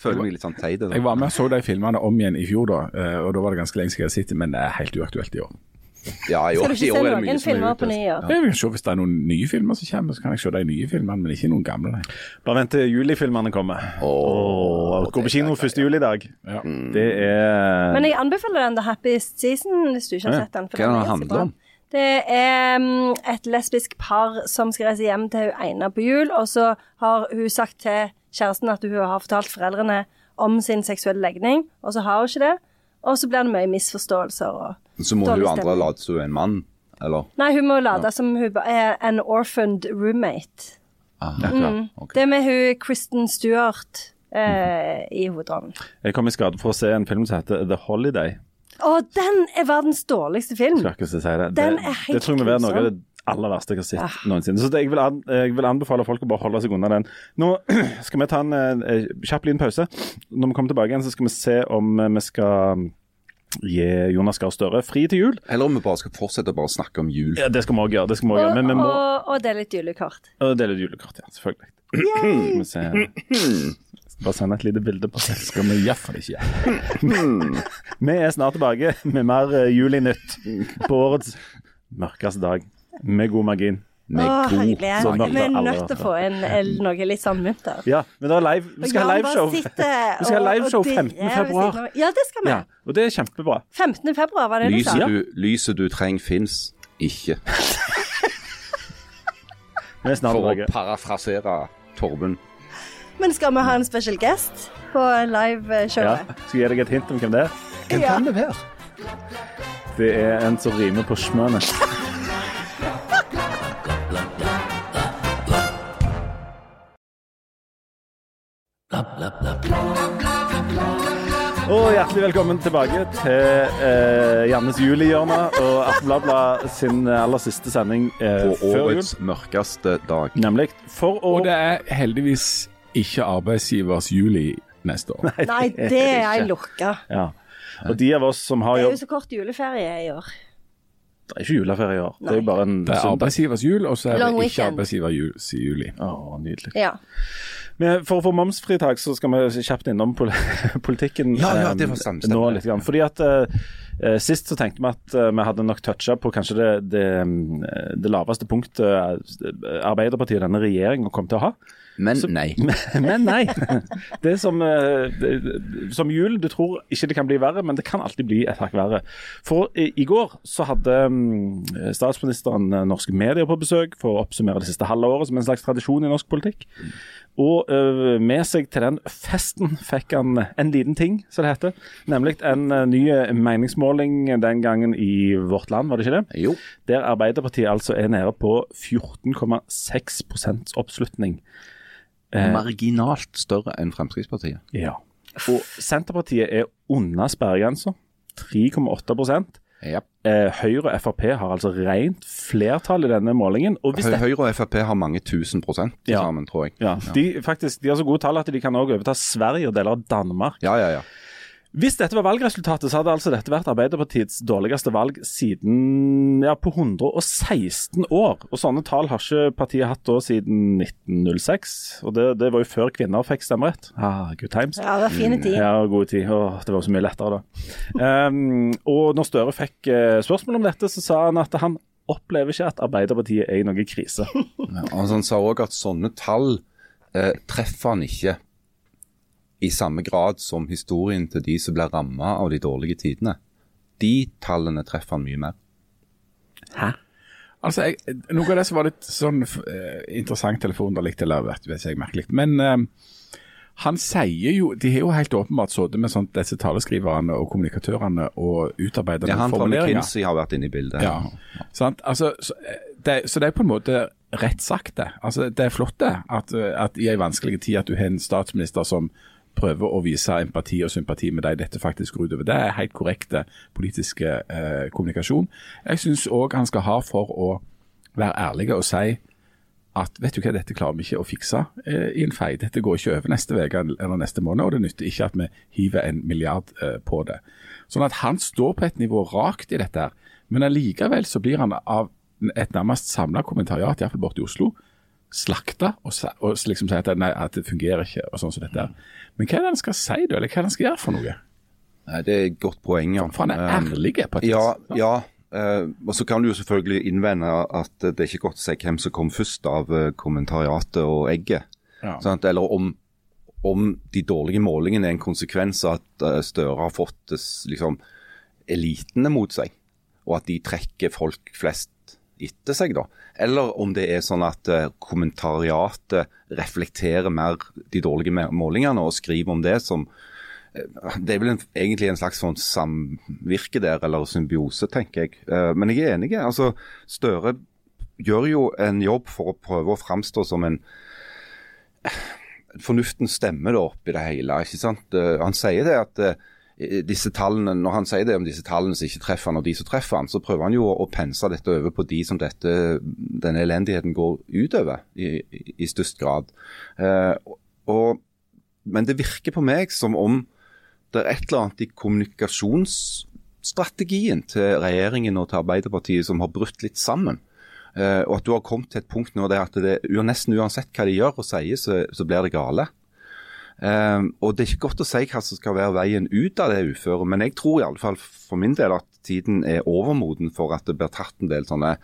Føler meg litt sånn teit. Jeg var med og så de filmene om igjen i fjor, da, eh, og da var det ganske lenge siden jeg hadde sett dem, men det er helt uaktuelt i år. Ja, jo, Skal du ikke år se noen er filmer på nye år? Jeg vil se Hvis det er noen nye filmer som kommer, så kan jeg se de nye filmene, men ikke noen gamle. Nei. Bare vent til julifilmene kommer. Åh, Gå på kino 1. juli i dag. Ja. Det er Men jeg anbefaler den The Happiest Season, hvis du ikke har sett den. for Hva er det den den handler om? Det er mm, et lesbisk par som skal reise hjem til hun ene på jul, og så har hun sagt til kjæresten at hun har fortalt foreldrene om sin seksuelle legning, og så har hun ikke det. Og så blir det mye misforståelser og Så må hun andre late som hun er en mann, eller? Nei, hun må late som hun er en orphaned roommate. Aha, Mm. okay. Det med hun Kristen Stewart eh, i hovedrollen. Jeg kom i skade for å se en film som heter The Holiday. Å, den er verdens dårligste film! Skal ikke si det. Den det, er helt det tror jeg må være noe av det aller verste jeg har sett ah. noensinne. Så det, jeg, vil an, jeg vil anbefale folk å bare holde seg unna den. Nå skal vi ta en eh, kjapp liten pause. Når vi kommer tilbake igjen, så skal vi se om eh, vi skal gi Jonas Gahr Støre fri til jul. Eller om vi bare skal fortsette å bare snakke om jul. Ja, Det skal vi også gjøre. det skal vi også gjøre. Og, Men vi må og, og det er litt julekort. og dele et julekort, ja. Selvfølgelig. Skal vi se. Bare sende et lite bilde på det. Skal vi iallfall ikke gjøre. Vi er snart tilbake med mer Juli Nytt på årets mørkeste dag. Med god margin. Med Åh, sånn at Vi er nødt til å få en, eh, noe litt sånn munter. Ja, men da er live. Vi skal ha liveshow. Vi skal ha liveshow 15. februar. Ja, det skal vi. Ja, og det er kjempebra. 15. februar, var det du sa? Lyset du, lyset du trenger fins ikke. For å parafrasere Torben. Men skal vi ha en special guest på Ja. liveshowet? Skal jeg gi deg et hint om hvem det er? Hvem Ja. kan det være? Det er en som rimer på smøne. Og hjertelig velkommen tilbake til eh, Jannes julehjørne og Aftenbladet sin aller siste sending eh, På før jul. årets mørkeste dag. Nemlig for å Og det er heldigvis ikke arbeidsgivers juli neste år. Nei, det er ei lukka. ja. Og de av oss som har Det er jobb jo så kort juleferie i år. Det er ikke juleferie i år. Det er jo bare en Det er søndag. arbeidsgivers jul, og så er Long det ikke weekend. arbeidsgiver jul, i juli. Å, nydelig. Ja. Men for å få momsfritak, så skal vi kjapt innom pol politikken Ja, ja, eh, det var stemmer. nå litt. Grann. Fordi at eh, eh, Sist så tenkte vi at eh, vi hadde nok toucha på kanskje det, det, det laveste punktet eh, Arbeiderpartiet og denne regjeringen kom til å ha. Men Så- nei. Men, nei. Det er som, eh, som jul. Du tror ikke det kan bli verre, men det kan alltid bli et hakk verre. For i, i går så hadde mm, statsministeren eh, norske medier på besøk for å oppsummere det siste halve året som en slags tradisjon i norsk politikk. Og eh, med seg til den festen fikk han en liten ting, som det heter. Nemlig en eh, ny meningsmåling den gangen i Vårt Land, var det ikke det? Jo. Der Arbeiderpartiet altså er nede på 14,6 oppslutning. Eh, Marginalt større enn Fremskrittspartiet. ja. Og Senterpartiet er under sperregrensa, 3,8 Ja. eh, Høyre og Frp har altså rent flertall i denne målingen. Og det, Høyre og Frp har mange tusen prosent til Ja. sammen, tror jeg. ja, de, faktisk, de har så gode tall at de kan også overta Sverige og deler av Danmark. Ja, ja, ja. Hvis dette var valgresultatet, så hadde altså dette vært Arbeiderpartiets dårligste valg siden ja, på 116 år. Og sånne tall har ikke partiet hatt da siden 1906. Og det, det var jo før kvinner fikk stemmerett. Ah, good times. ja, det var fine tid. Ja, gode tid. Åh, det var så mye lettere da. Um, og når Støre fikk eh, spørsmål om dette, så sa han at han opplever ikke at Arbeiderpartiet er i noen krise. Ja, altså, han sa òg at sånne tall eh, treffer han ikke i samme grad som historien til de som ble ramma av de dårlige tidene. De tallene treffer han mye mer. Hæ? Altså, jeg, Noe av det som var litt sånn eh, interessant eller forunderlig, eller vet, ikke jeg merkelig, men eh, han sier jo De har jo helt åpenbart sittet med sånt, disse taleskriverne og kommunikatørene og utarbeidet Ja, noen han fra. McKinsey har vært inne i bildet. Ja, sant? Altså, så, det, så det er på en måte rett sagt, det. Altså, det er flott det, at, at i en vanskelig tid at du har en statsminister som prøver å vise empati og sympati med deg dette faktisk går utover. Det er helt korrekte politiske eh, kommunikasjon. Jeg syns òg han skal ha for å være ærlig og si at vet du hva, dette klarer vi ikke å fikse eh, i en fei. Dette går ikke over neste uke eller neste måned, og det nytter ikke at vi hiver en milliard eh, på det. Sånn at han står på et nivå rakt i dette, her, men allikevel så blir han av et nærmest samla kommentariat, iallfall borte i Oslo, slakta og, og liksom si at, nei, at det fungerer ikke, og sånn som dette. Men hva er det han skal si, da? Eller hva er det han skal gjøre for noe? Nei, Det er et godt poeng, ja. For han er Um, ærlig på et Ja, vis. ja. Uh, og så kan du jo selvfølgelig innvende at det er ikke godt å si hvem som kom først av eh, kommentariatet og egget. Ja. Sant? Eller om, om de dårlige målingene er en konsekvens av at eh, Støre har fått eh, liksom, elitene mot seg, og at de trekker folk flest etter seg, da. Eller om det er sånn at eh, kommentariatet reflekterer mer de dårlige målingene og skriver om det som eh, Det er vel en, egentlig en slags sånn samvirke der, eller symbiose, tenker jeg. Eh, men jeg er enig. altså Støre gjør jo en jobb for å prøve å framstå som en fornuften stemmer da oppi det hele. ikke sant? Han sier det at disse tallene, Når han sier det om disse tallene som ikke treffer han, og de som treffer han, så prøver han jo å pense dette over på de som dette, denne elendigheten går utover i, i størst grad. Eh, og, men det virker på meg som om det er et eller annet i kommunikasjonsstrategien til regjeringen og til Arbeiderpartiet som har brutt litt sammen. Eh, og at du har kommet til et punkt nå der at det, nesten uansett hva de gjør og sier, så, så blir det gale. Eh, og det er ikke godt å si hva som skal være veien ut av det uføret, men jeg tror i alle fall for min del at tiden er overmoden for at det blir tatt en del sånne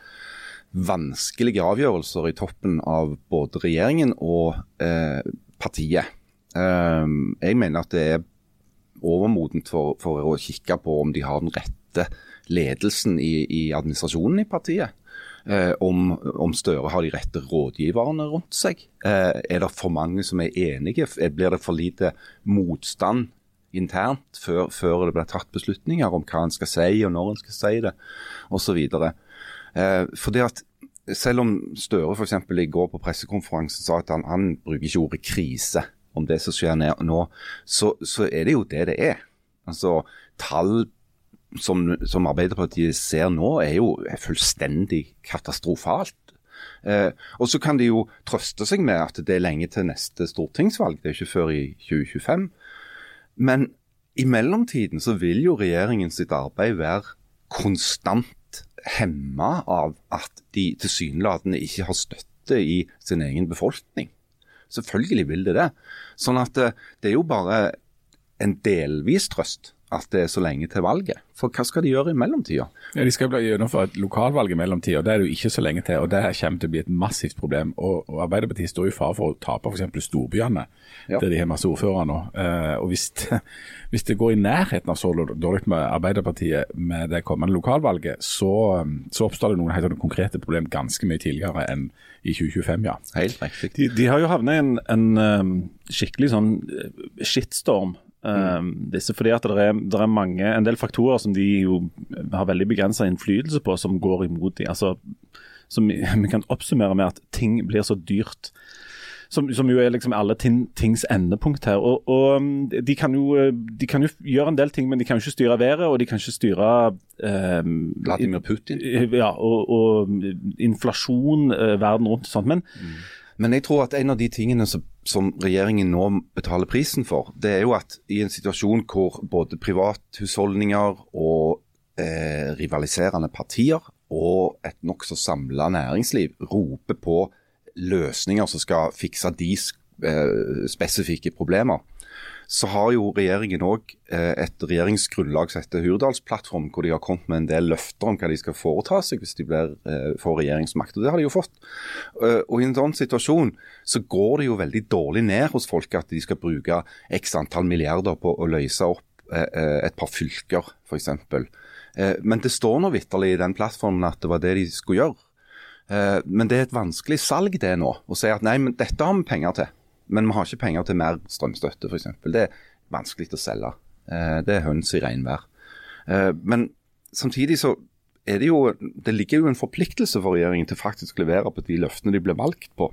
vanskelige avgjørelser i toppen av både regjeringen og eh, partiet. Eh, jeg mener at det er overmodent for, for å kikke på om de har den rette ledelsen i, i administrasjonen i partiet. Eh, om, om Støre har de rette rådgiverne rundt seg. Eh, er det for mange som er enige? Eh, Blir det for lite motstand internt før, før det blir tatt beslutninger om hva en skal si og når en skal si det, osv. Eh, fordi at selv om Støre f.eks. i går på pressekonferansen sa at han, han bruker ikke ordet krise om det som skjer nå, så, så er det jo det det er. Altså, tall som, som Arbeiderpartiet ser nå, er jo fullstendig katastrofalt. Eh, og så kan de jo trøste seg med at det er lenge til neste stortingsvalg, det er ikke før i 2025. Men i mellomtiden så vil jo regjeringen sitt arbeid være konstant hemma av at de tilsynelatende ikke har støtte i sin egen befolkning. Selvfølgelig vil det det. Sånn at det, det er jo bare en delvis trøst at det er så lenge til valget. For hva skal de gjøre i mellomtida? Ja, de skal gjennomføre et lokalvalg i mellomtida, det er det jo ikke så lenge til. og Det kommer til å bli et massivt problem. og, og Arbeiderpartiet står i fare for å tape f.eks. storbyene, ja. der de har masse ordførere nå. Eh, og hvis det, hvis det, går i nærheten av så dårlig med Arbeiderpartiet med det kommende lokalvalget, så, så oppstår det noen helt konkrete problem ganske mye tidligere enn i 2025, ja. Helt riktig. De, de har jo havnet i en, en um, skikkelig sånn eh, shitstorm Mm. disse, fordi at det er, det er, mange, en del faktorer som de jo har veldig begrensa innflytelse på, som går imot dem. Altså, som vi kan oppsummere med at ting blir så dyrt. Som, som jo er liksom alle ting, tings endepunkt her. Og, og de, kan jo, de, kan jo, gjøre en del ting, men de kan jo ikke styre været, og de kan ikke styre eh, Vladimir Putin. Ja, og, og inflasjon eh, verden rundt. og Sånt. Men, mm. Men jeg tror at en av de tingene som som regjeringen nå betaler prisen for, det er jo at i en situasjon hvor både privathusholdninger og eh, rivaliserende partier og et nokså samla næringsliv roper på løsninger som skal fikse de eh, spesifikke problemer, så har jo regjeringen òg eh, et regjeringsgrunnlag som heter Hurdalsplattform, hvor de har kommet med en del løfter om hva de skal foreta seg hvis de blir, eh, får regjeringsmakt. og Det har de jo fått. Eh, og I en sånn situasjon så går det jo veldig dårlig ned hos folk at de skal bruke x antall milliarder på å løse opp et par fylker, f.eks. Men det står nå vitterlig i den plattformen at det var det de skulle gjøre. Men det er et vanskelig salg det nå, å si at nei, men dette har vi penger til. Men vi har ikke penger til mer strømstøtte, f.eks. Det er vanskelig å selge. Eh, det er høns i regnvær. Eh, men samtidig så er det jo Det ligger jo en forpliktelse for regjeringen til faktisk å levere på de løftene de ble valgt på.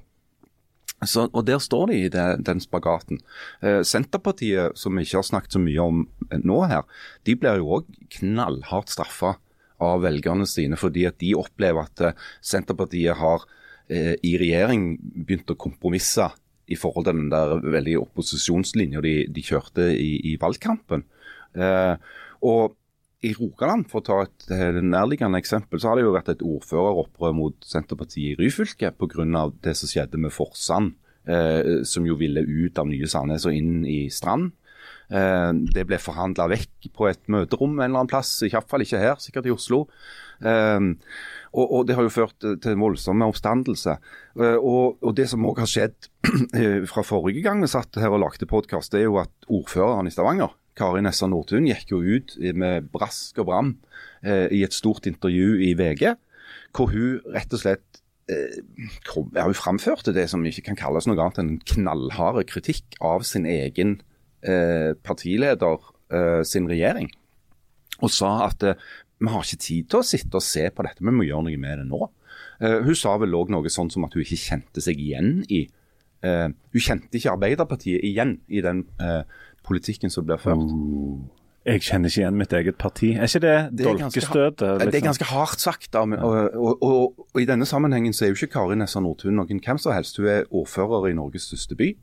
Så, og Der står de i det, den spagaten. Eh, Senterpartiet, som vi ikke har snakket så mye om nå her, de blir jo òg knallhardt straffa av velgerne sine fordi at de opplever at Senterpartiet har eh, i regjering begynt å kompromisse i forhold til den der veldig opposisjonslinja de, de, kjørte i, i valgkampen. Eh, og i Rogaland, for å ta et, et nærliggende eksempel, så har det jo vært et ordføreropprør mot Senterpartiet i Ryfylke pga. det som skjedde med Forsand, eh, som jo ville ut av nye Sandnes og inn i Strand. Eh, det ble forhandla vekk på et møterom en eller annen plass, iallfall ikke her, sikkert i Oslo. Eh, og, og, Det har jo ført til en voldsom oppstandelse. Eh, og, og, Det som òg har skjedd fra forrige gang vi satt her og lagde podkast, er jo at ordføreren i Stavanger, Kari Nessa Nordtun, gikk jo ut med brask og bram eh, i et stort intervju i VG, hvor hun rett og slett eh, ja, hun framførte det som ikke kan kalles noe annet enn en knallhard kritikk av sin egen eh, partileder eh, sin regjering. Og sa at eh, vi har ikke tid til å sitte og se på dette, vi må gjøre noe med det nå. Uh, hun sa vel òg noe sånn som at hun ikke kjente seg igjen i uh, Hun kjente ikke Arbeiderpartiet igjen i den uh, politikken som blir ført. Uh, jeg kjenner ikke igjen mitt eget parti. Er ikke det, det dolkestøtet? Liksom? Det er ganske hardt sagt. Da, men, og, og, og, og, I denne sammenhengen så er jo ikke Kari Nessa Nordtun noen hvem som helst. Hun er ordfører i Norges største by.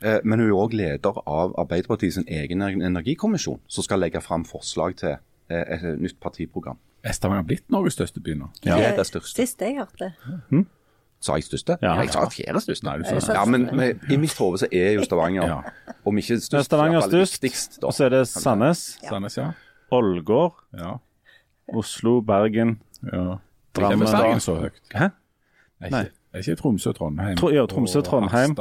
Men hun er òg leder av Arbeiderpartiets egen energikommisjon, som skal legge fram forslag til et nytt partiprogram. Er Stavanger blitt Norges største by nå? Ja, det er det største. Sist jeg hørte. Hmm? Sa jeg største? Ja, jeg sa fjerde største. Nei, du sa ja, men men i mitt hode så er jo Stavanger ja. Om ikke størst, Stavanger størst, og så er det Sandnes. Ja. Sandnes, ja. Ålgård. Ja. Oslo, Bergen. Ja. Drammen. Er Bergen så høyt? Hæ? Nei. Nei. er ikke Tromsø, Trondheim? Tro, ja, Tromsø, Trondheim.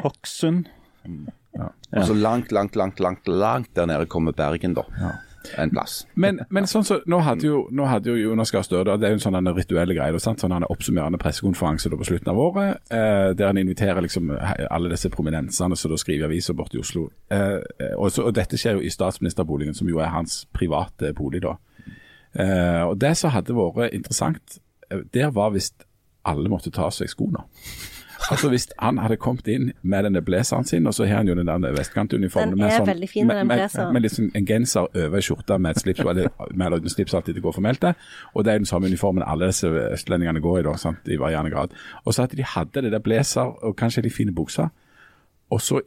Hokksund. Ja. Ja. Og så langt, langt, langt, langt, langt der nede kommer Bergen, da. Ja en plass. Men, men sånn så, nå hadde jo, nå hadde jo Jonas Gahr Støre det er jo en sånn rituelle greie, sant? sånn en oppsummerende pressekonferanse på slutten av året, eh, der han inviterer liksom alle disse prominensene som da skriver aviser borte i Oslo. Eh, og, så, og, Dette skjer jo i statsministerboligen, som jo er hans private bolig. da. Eh, og Det som hadde vært interessant, eh, der var hvis alle måtte ta av seg skoene. Altså Hvis han hadde kommet inn med denne blazeren sin, og så har han jo den der vestkantuniformen Den med, sånn, veldig fin, med, den med, med liksom en genser over skjorta med et slips, eller med uten slips alltid det går formelt. Og det er den samme uniformen alle disse østlendingene går i, da, sant, i varierende grad. Og så at de hadde det der blazer og kanskje de fine bukser. Og så,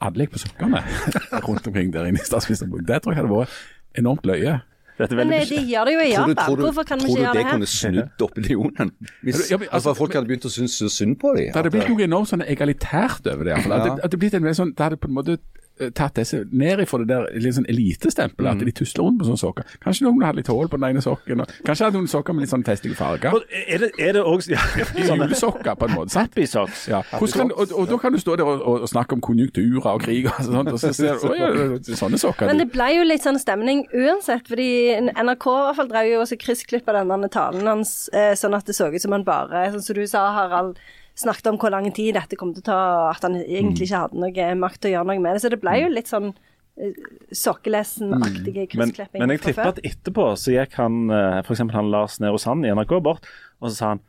alle gikk på sokkene rundt omkring der inne i statsministerboken. Det tror jeg hadde vært enormt løye. Dette er Men eh, de gjør det jo i Tror Japan. Hvorfor kan vi ikke gjøre det det her? kunne snudd opinionen? Hvis Ja, men, altså, folk hadde begynt å synes synd på dem? Det hadde blitt noe enormt sånn egalitært over det. At det, at det, blitt en veldig sånn, det hadde på en måte tatt disse ned ifra det der litt sånn elitestempelet, at de tusler rundt med sånne sokker. Kanskje noen hadde litt hull på den ene sokken, og kanskje hadde noen sokker med litt sånn festlige farger. Og Er det, er det også ja, sånne Julesokker, på en måte. sant? happy socks? Ja. Kan, og, og da kan du stå der og, og, og snakke om konjunkturer og krig og sånt, og så ser du ja, sånne sokker. Men det ble jo litt sånn stemning uansett, fordi NRK i hvert fall drev jo også kryssklippa denne talen hans eh, sånn at det så ut som han bare, sånn som du sa, Harald, snakket om hvor lang tid dette kom til å ta, at han egentlig ikke hadde noe makt til å gjøre noe med det. Så det ble jo litt sånn eh, Sokkelesen-aktige kryssklipping. Men, før. men jeg tipper at etterpå så gikk han f.eks. for eksempel han Lars Nehru Sand i NRK bort, og så sa han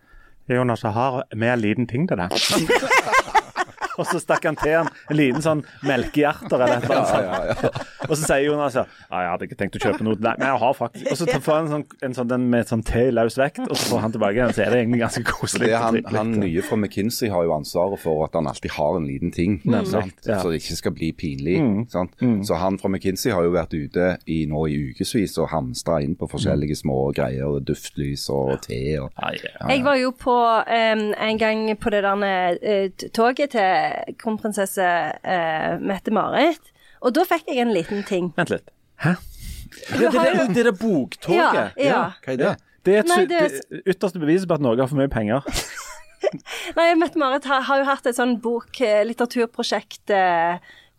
Jonas, jeg har med en liten ting til deg. og så stakk han til han en liten sånn melkehjerter eller noe eller Ja, sånt. Og så sier Jonas ja, «Ja, jeg hadde ikke tenkt å kjøpe noe nei, men jeg har faktisk Og så får han en sånn, en sånn den med sånn te i løs vekt, og så får han tilbake igjen, så er det egentlig ganske koselig. Han, han nye fra McKinsey har jo ansvaret for at han alltid har en liten ting, sant? ja. så det ikke skal bli pinlig. Sant? Så han fra McKinsey har jo vært ute i, nå i ukevis og hamstra inn på forskjellige små greier, og duftlys og te. Og, Ja, ja. Jeg var jo på um, en gang på det der eh, toget til kronprinsesse eh, Mette-Marit, og da fikk jeg en liten ting. Vent litt. Hæ? Det, det, det, det, er det boktoget? Ja, ja. Hva er det? Det er et Nei, det er- ytterste beviset på at Norge har for mye penger. Nei, Mette-Marit har, har jo hatt et sånn bok, eh, litteraturprosjekt,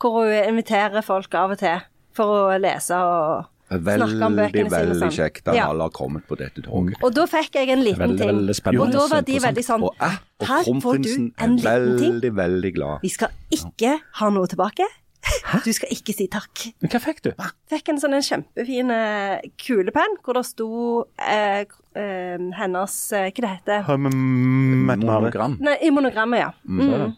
hvor hun inviterer folk av og til for å lese og Veldig, veldig sånn. kjekt at Ja. alle har kommet på dette toget. Og da fikk jeg en liten Veldig, ting. veldig spennende. Og da var de veldig sånn Og, eh, og Her får du en er liten ting. veldig, veldig glad. Vi skal ikke ha noe tilbake. Hæ? Du skal ikke si takk. Men hva fikk du? Fikk en sånn en kjempefin eh, kulepenn hvor det sto eh, eh, hennes eh, Hva det heter. Monogram. Nei, I monogrammet, ja. Mm.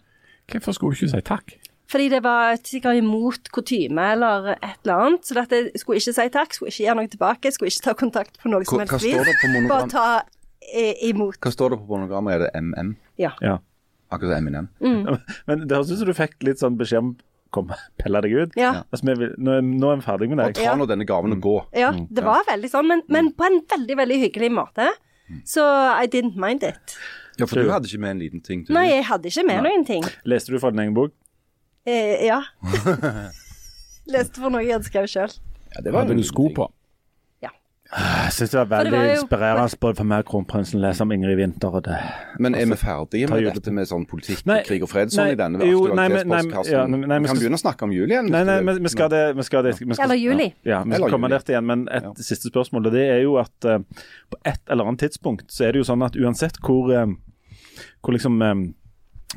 Hvorfor skulle du ikke si takk? Fordi det var sikkert imot kutyme eller et eller annet. Så dette skulle ikke si takk, skulle ikke gjøre noe tilbake, skulle ikke ta kontakt på noe som Hva- helst monogram? Bare ta eh, imot. Hva står det på monogrammet? Er det MM? Ja. Ja. Akkurat som Eminem. Men det høres ut som du fikk litt sånn beskjed om Kom, pelle deg ut. Ja. Altså, vi vil, nå, nå er vi ferdig med Og ta nå denne gaven og gå. Ja, det var veldig sånn, men, men på en veldig, veldig hyggelig måte. Så I didn't mind it. Ja, for du hadde ikke med en liten ting Du. Nei, jeg hadde ikke med noen ting. Leste du fra din egen bok? Eh, ja. Leste for noe jeg hadde skrevet sjøl. Ja, det var Hadde du sko på? på? Jeg syns det var det veldig var jo- inspirerende både for meg og kronprinsen å lese om Ingrid Winther og det. Men er vi ferdige med dette med sånn politikk, Nei, krig og fred sånn nei, i denne aktualitetspostkassen? ja, vi kan begynne å snakke om jul igjen. Nei, nei, vi, skal det vi skal det, vi skal, Eller juli. Ja, vi skal komme der til igjen, men et siste spørsmål. og Det er jo at uh, på et eller annet tidspunkt så er det jo sånn at uansett hvor, uh, hvor liksom eh,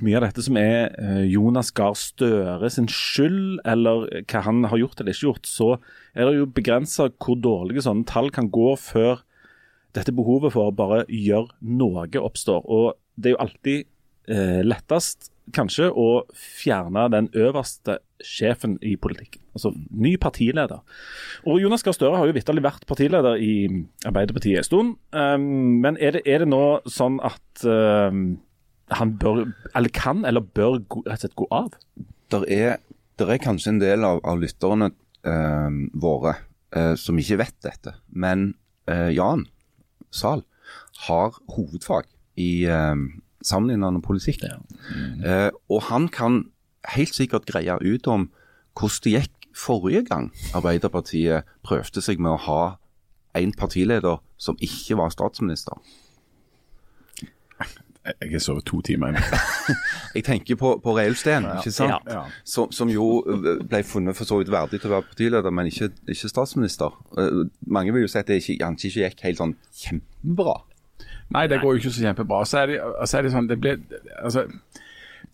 mye av dette som er eh, Jonas Gahr Støre sin skyld, eller hva han har gjort eller ikke gjort, så er det jo begrensa hvor dårlige sånne tall kan gå før dette behovet for å bare gjøre noe oppstår. Og det er jo alltid eh, lettest kanskje å fjerne den øverste sjefen i politikken. Altså ny partileder. Og Jonas Gahr Støre har jo vitterlig vært partileder i Arbeiderpartiet en stund. Um, men er det, er det nå sånn at um, han bør, eller kan, eller bør rett og slett gå av? Der er, der er kanskje en del av, av lytterne eh, våre eh, som ikke vet dette. Men eh, Jan Zahl har hovedfag i eh, sammenlignende politikk. Eh, og han kan helt sikkert greie ut om hvordan det gikk forrige gang Arbeiderpartiet prøvde seg med å ha en partileder som ikke var statsminister. Jeg har sovet to timer. Jeg tenker på, på Reulsten, ikke sant? Ja. Som, som jo ble funnet for så vidt verdig til å være partileder, men ikke, ikke statsminister. Eh, mange vil jo si at det ikke, han ikke gikk helt sånn kjempebra. Nei, det går jo ikke så kjempebra. Så er det, så er det sånn det ble, altså,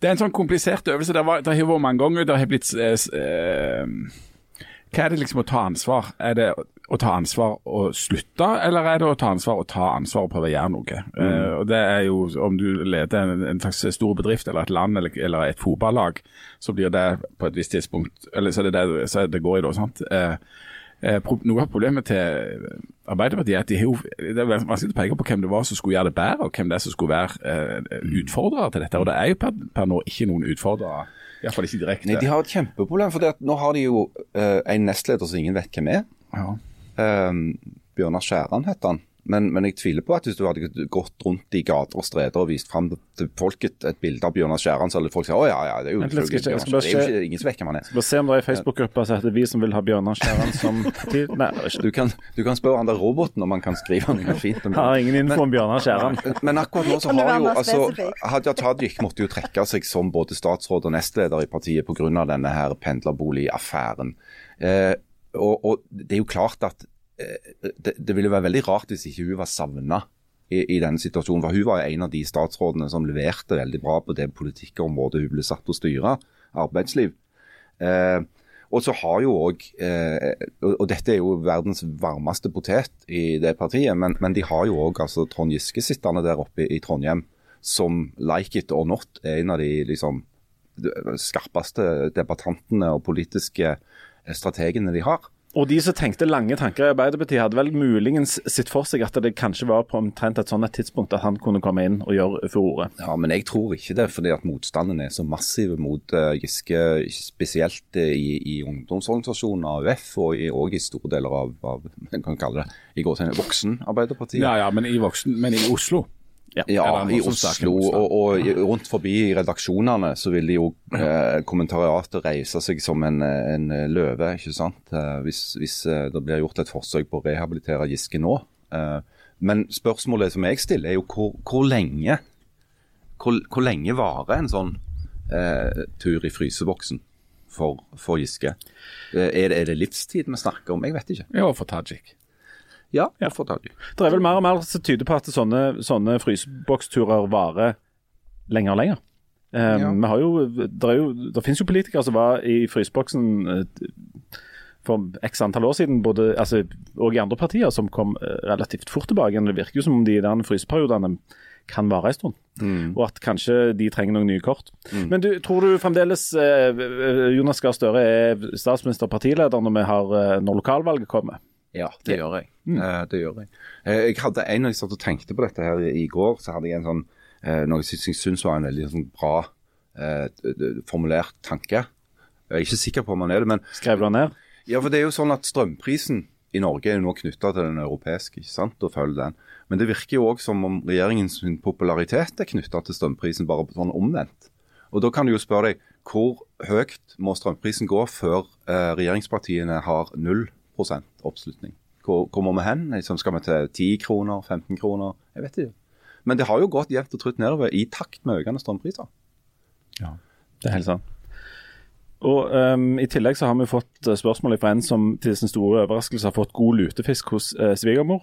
det er en sånn komplisert øvelse. Det, var, det har vært mange ganger. Det har blitt eh, eh, Hva er det liksom å ta ansvar? Er det å ta ansvar og slutte, eller er det å ta ansvar og ta ansvar og prøve å gjøre noe? Mm. Uh, og det er jo, Om du leder en, en slags stor bedrift eller et land eller, eller et fotballag, så blir det på et visst tidspunkt eller så er det det så det går i da. sant? Uh, uh, noe av problemet til Arbeiderpartiet er at de har jo, det er vanskelig å peke på hvem det var som skulle gjøre det bedre, og hvem det er som skulle være eh, utfordrere til dette. Og det er jo per, per nå ikke noen utfordrere. Iallfall ikke direkte. Nei, De har et kjempeproblem, for det nå har de jo eh, en nestleder som ingen vet hvem er. ja. Um, Bjørnar Skjæran het han. Men, men jeg tviler på at hvis du hadde gått rundt i gater og streder og vist fram til folket et bilde av Bjørnar Skjæran, så hadde folk sagt å ja, ja, det er jo Vent skal jeg- jeg skal bare Det er jo se- ikke, ingen som vet hvem han er. Bare se om det er en Facebook-gruppe som heter Vi som vil ha Bjørnar Skjæran som tid. Nei, det er ikke. Du kan, du kan spørre han der roboten om han kan skrive noe fint om har ingen info om Bjørnar Skjæran. Men akkurat nå så har jo altså. Hadia Tajik måtte jo trekke seg som både statsråd og nestleder i partiet pga. denne her pendlerboligaffæren. Eh, og, og det er jo klart at eh, det, det ville være veldig rart hvis ikke hun var savna i, i denne situasjonen. For hun var en av de statsrådene som leverte veldig bra på det politikkområdet hun ble satt til å styre, arbeidsliv. Eh, og så har jo også, eh, og, dette er jo verdens varmeste potet i det partiet, men, men de har jo òg altså, Trond Giske sittende der oppe i, Trondheim, som like it or not er en av de liksom, skarpeste debattantene og politiske strategene de har. Og de som tenkte lange tanker i Arbeiderpartiet, hadde vel muligens sett for seg at det kanskje var på omtrent et sånt tidspunkt at han kunne komme inn og gjøre furore. Ja, Men jeg tror ikke det, fordi at motstanden er så massiv mot uh, Giske, spesielt eh, i, i ungdomsorganisasjonen AUF og i, og i store deler av, av kan kalle det, i går til voksen-Arbeiderpartiet. ja, ja, men i, voksen, men i Oslo. Ja, ja i Oslo og, og rundt forbi i redaksjonene så vil de jo eh, kommentariatet reise seg som en, en løve, ikke sant. Eh, hvis, hvis eh, det blir gjort et forsøk på å rehabilitere Giske nå. Eh, men spørsmålet som jeg stiller er jo hvor, hvor lenge hvor, hvor lenge varer en sånn eh, tur i fryseboksen for, for Giske? Eh, er, det, er det livstid vi snakker om? Jeg vet ikke. Ja, for Tajik. Ja, jeg få tak det. Det er vel mer og mer som tyder på at sånne, sånne fryseboksturer varer lenger og lenger. Um, Ja. Vi har jo, det, er jo, det finnes jo politikere som var i fryseboksen eh, for x antall år siden, både, altså, og i andre partier, som kom eh, relativt fort tilbake. Det virker jo som om de der fryseperiodene kan vare en stund. Og at kanskje de trenger noen nye kort. Men du, tror du fremdeles eh, Jonas Gahr Støre er statsminister og partileder når, har, når lokalvalget kommer? Ja, det gjør jeg. Eh, det gjør jeg. Eh, jeg hadde en når jeg satt og tenkte på dette her i går, så hadde jeg en sånn eh, noe jeg syns var en veldig sånn bra formulert tanke. Jeg er ikke sikker på om han er det, men Skrev du den ned? ja, for det er jo sånn at strømprisen i Norge er jo nå knytta til den europeiske, ikke sant, og følger den. Men det virker jo òg som om regjeringens popularitet er knytta til strømprisen, bare sånn omvendt. Og Da kan du jo spørre deg hvor høyt må strømprisen gå før eh, regjeringspartiene har 0 oppslutning? Hvor, hvor må vi hen? Liksom, skal vi til 10 kroner, 15 kroner? Jeg vet ikke. Men det har jo gått jevnt og trutt nedover i takt med økende strømpriser. Ja, Det er helt sant. Og um, I tillegg så har vi fått eh, spørsmål fra en som til sin store overraskelse har fått god lutefisk hos eh, svigermor.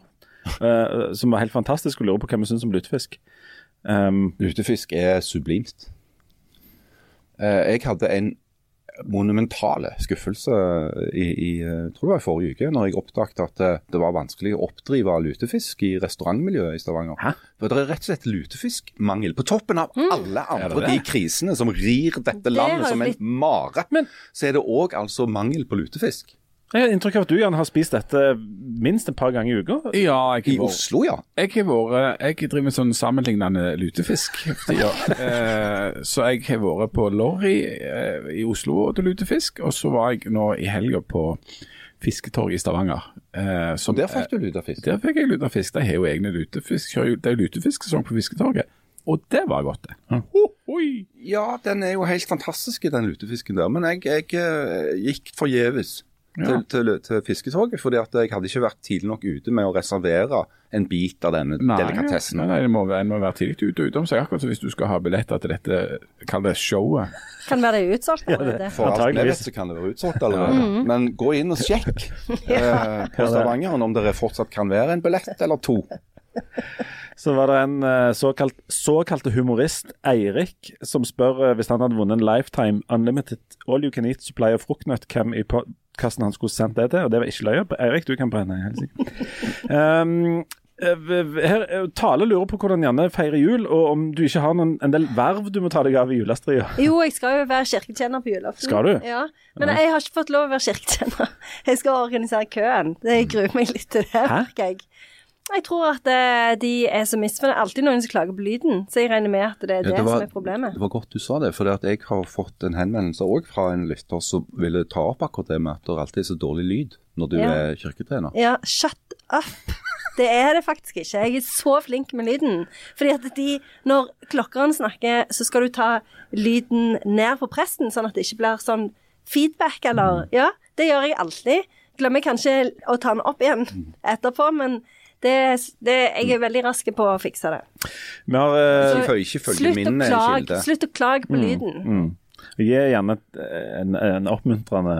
Uh, som var helt fantastisk, og lurer på hva vi syns om lutefisk. Um, Lutefisk er sublimt. Uh, jeg hadde en monumentale skuffelse i, i eh, tror det var i forrige uke, når jeg oppdaget at eh, det var vanskelig å oppdrive lutefisk i restaurantmiljøet i Stavanger. Hæ? For det er rett og slett lutefiskmangel. På toppen av alle andre det? de krisene som rir dette Det landet som en blitt- mare, Men- så er det òg altså mangel på lutefisk. Jeg har inntrykk av at du gjerne har spist dette minst et par ganger i uka. Ja, jeg I har Oslo, ja. Jeg har vært Jeg driver med sånn sammenlignende lutefisk. Ja. eh, så jeg har vært på Lorry eh, i Oslo og til lutefisk. Og så var jeg nå i helga på Fisketorget i Stavanger. Eh, som, Og der fikk du lutefisk. Der fikk jeg lutefisk. De har jo egne lutefisk. Det er lutefisksesong på Fisketorget. Og det var godt, det. Ja, den er jo helt fantastisk, den lutefisken der. Men jeg, jeg eh, gikk forgjeves til, til, til fisketoget, fordi at jeg hadde ikke vært tidlig nok ute med å reservere en bit av denne Nei, delikatessen. Nei, nei, det må, en må være tidlig ute og utom seg, akkurat som hvis du skal ha billetter til dette, kall det showet. Kan være det utsolgt allerede. For alt jeg vet så kan det være utsolgt allerede. Men gå inn og sjekk eh, på Stavangeren om det fortsatt kan være en billett eller to. Så var det en eh, såkalt, såkalte humorist, Eirik, som spør eh, hvis han hadde vunnet en Lifetime Unlimited All You Can Eat Supply of fruktnøtt, hvem i, podkasten han skulle sendt det til, og det var ikke løye. Eirik, du kan brenne, helt sikkert. Um, eh, her, eh, Tale lurer på hvordan Janne feirer jul, og om du ikke har noen, en del verv du må ta deg av i julestria. Jo, jeg skal jo være kirketjener på julaften. Skal du? Ja, Men jeg har ikke fått lov å være kirketjener. Jeg skal organisere køen. Det jeg gruer meg litt til det, merker jeg. Jeg tror at eh, de er så misfornøyde. Alltid noen som klager på lyden, så jeg regner med at det er det, Ja, det var- som er problemet. Det var godt du sa det, for jeg har fått en henvendelse òg fra en lytter som ville ta opp akkurat det med at det alltid er så dårlig lyd når du Ja. er kirketrener. Ja, shut up. Det er det faktisk ikke. Jeg er så flink med lyden. Fordi at de, når klokkeren snakker, så skal du ta lyden ned på presten, sånn at det ikke blir sånn feedback, eller Ja, det gjør jeg alltid. Glemmer kanskje å ta den opp igjen etterpå, men det, det, jeg er veldig rask på å fikse det. Vi har, uh, Så- får ikke følge slutt, min, å eh, kilde. slutt å klage på lyden. mm. jeg gir gjerne en, en oppmuntrende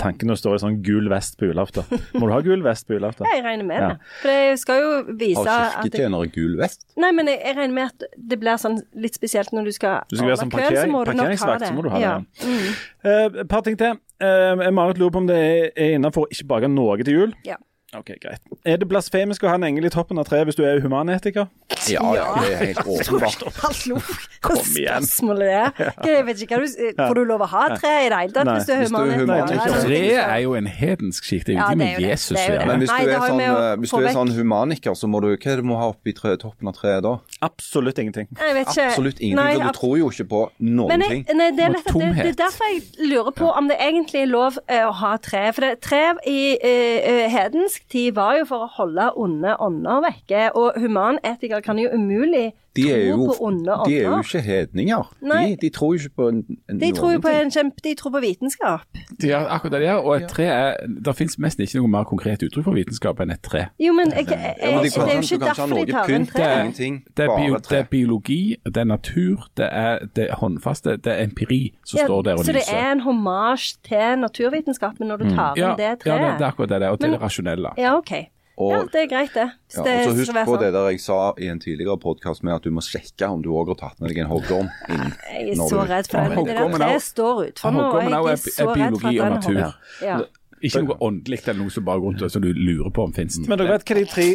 tanke når du står i sånn gul vest på julaften. Må du ha gul vest på julaften? Jeg regner med Ja. det. For jeg skal jo vise Har kirketjener jeg, kirketjenere gul vest? Nei, men jeg, jeg regner med at det blir sånn litt spesielt når du skal Du skal være sånn køen, så parkering- parkeringsvakt, det. så må du ha det, ja. ja. Mm. uh, par ting til. Uh, Marit lurer på om det er, er innafor ikke bake noe til jul. Ja. Ok, greit. Er det blasfemisk å ha en engel i toppen av treet hvis du er humanetiker? Ja, ja, det er helt åpenbart. Hallo, hva igjen. spørsmålet er? Jeg vet ikke du Får du lov å ha tre i det hele tatt hvis du er hvis Tre er jo en hedensk skikk. Det er jo ikke med. Jesus å gjøre. Men hvis du er sånn, eh, hvis du er sånn humaniker, så må du Hva er det du må ha oppi tre, toppen av treet da? Absolutt ingenting. Jeg vet ikke. Absolutt ingenting, for du tror jo ikke på noen ting. nei, det, er det, det er derfor jeg lurer på om det egentlig er lov eh, å ha tre. For det, tre i eh, hedensk tid var jo for å holde onde ånder vekke, og humanetikere kan jo umulig De er tro jo, på onde de er jo ikke hedninger. De, Nei. de tror jo ikke på en, en, De tror jo på en kjempe, de tror på vitenskap. De gjør akkurat det de og et tre er Det fins nesten ikke noe mer konkret uttrykk for vitenskap enn et tre. Jo, men jeg, jeg, jeg, det er jo ikke kan derfor de tar en tre. det er Det er, bio, det er biologi, det er natur, det er, det er håndfaste, det er empiri som Ja, står der og lyser. så det er en hommage til naturvitenskapen når du tar mm. ja, det ja, treet? det, det er akkurat det det er, og til Men- det rasjonelle. Ja, OK. Og- ja, det er greit, det. Ja, det og så Husk på sånn. det der jeg sa i en tidligere podkast med at du må sjekke om du òg har tatt med deg en hoggorm inn. Jeg er så redd for det. Det der er treet står utfor nå, og Hoggormen jeg er så redd for biologi at den hogger. Ja. Ikke noe åndelig eller noe som bare går rundt som du lurer på om finnes. Men dere vet hva de tre,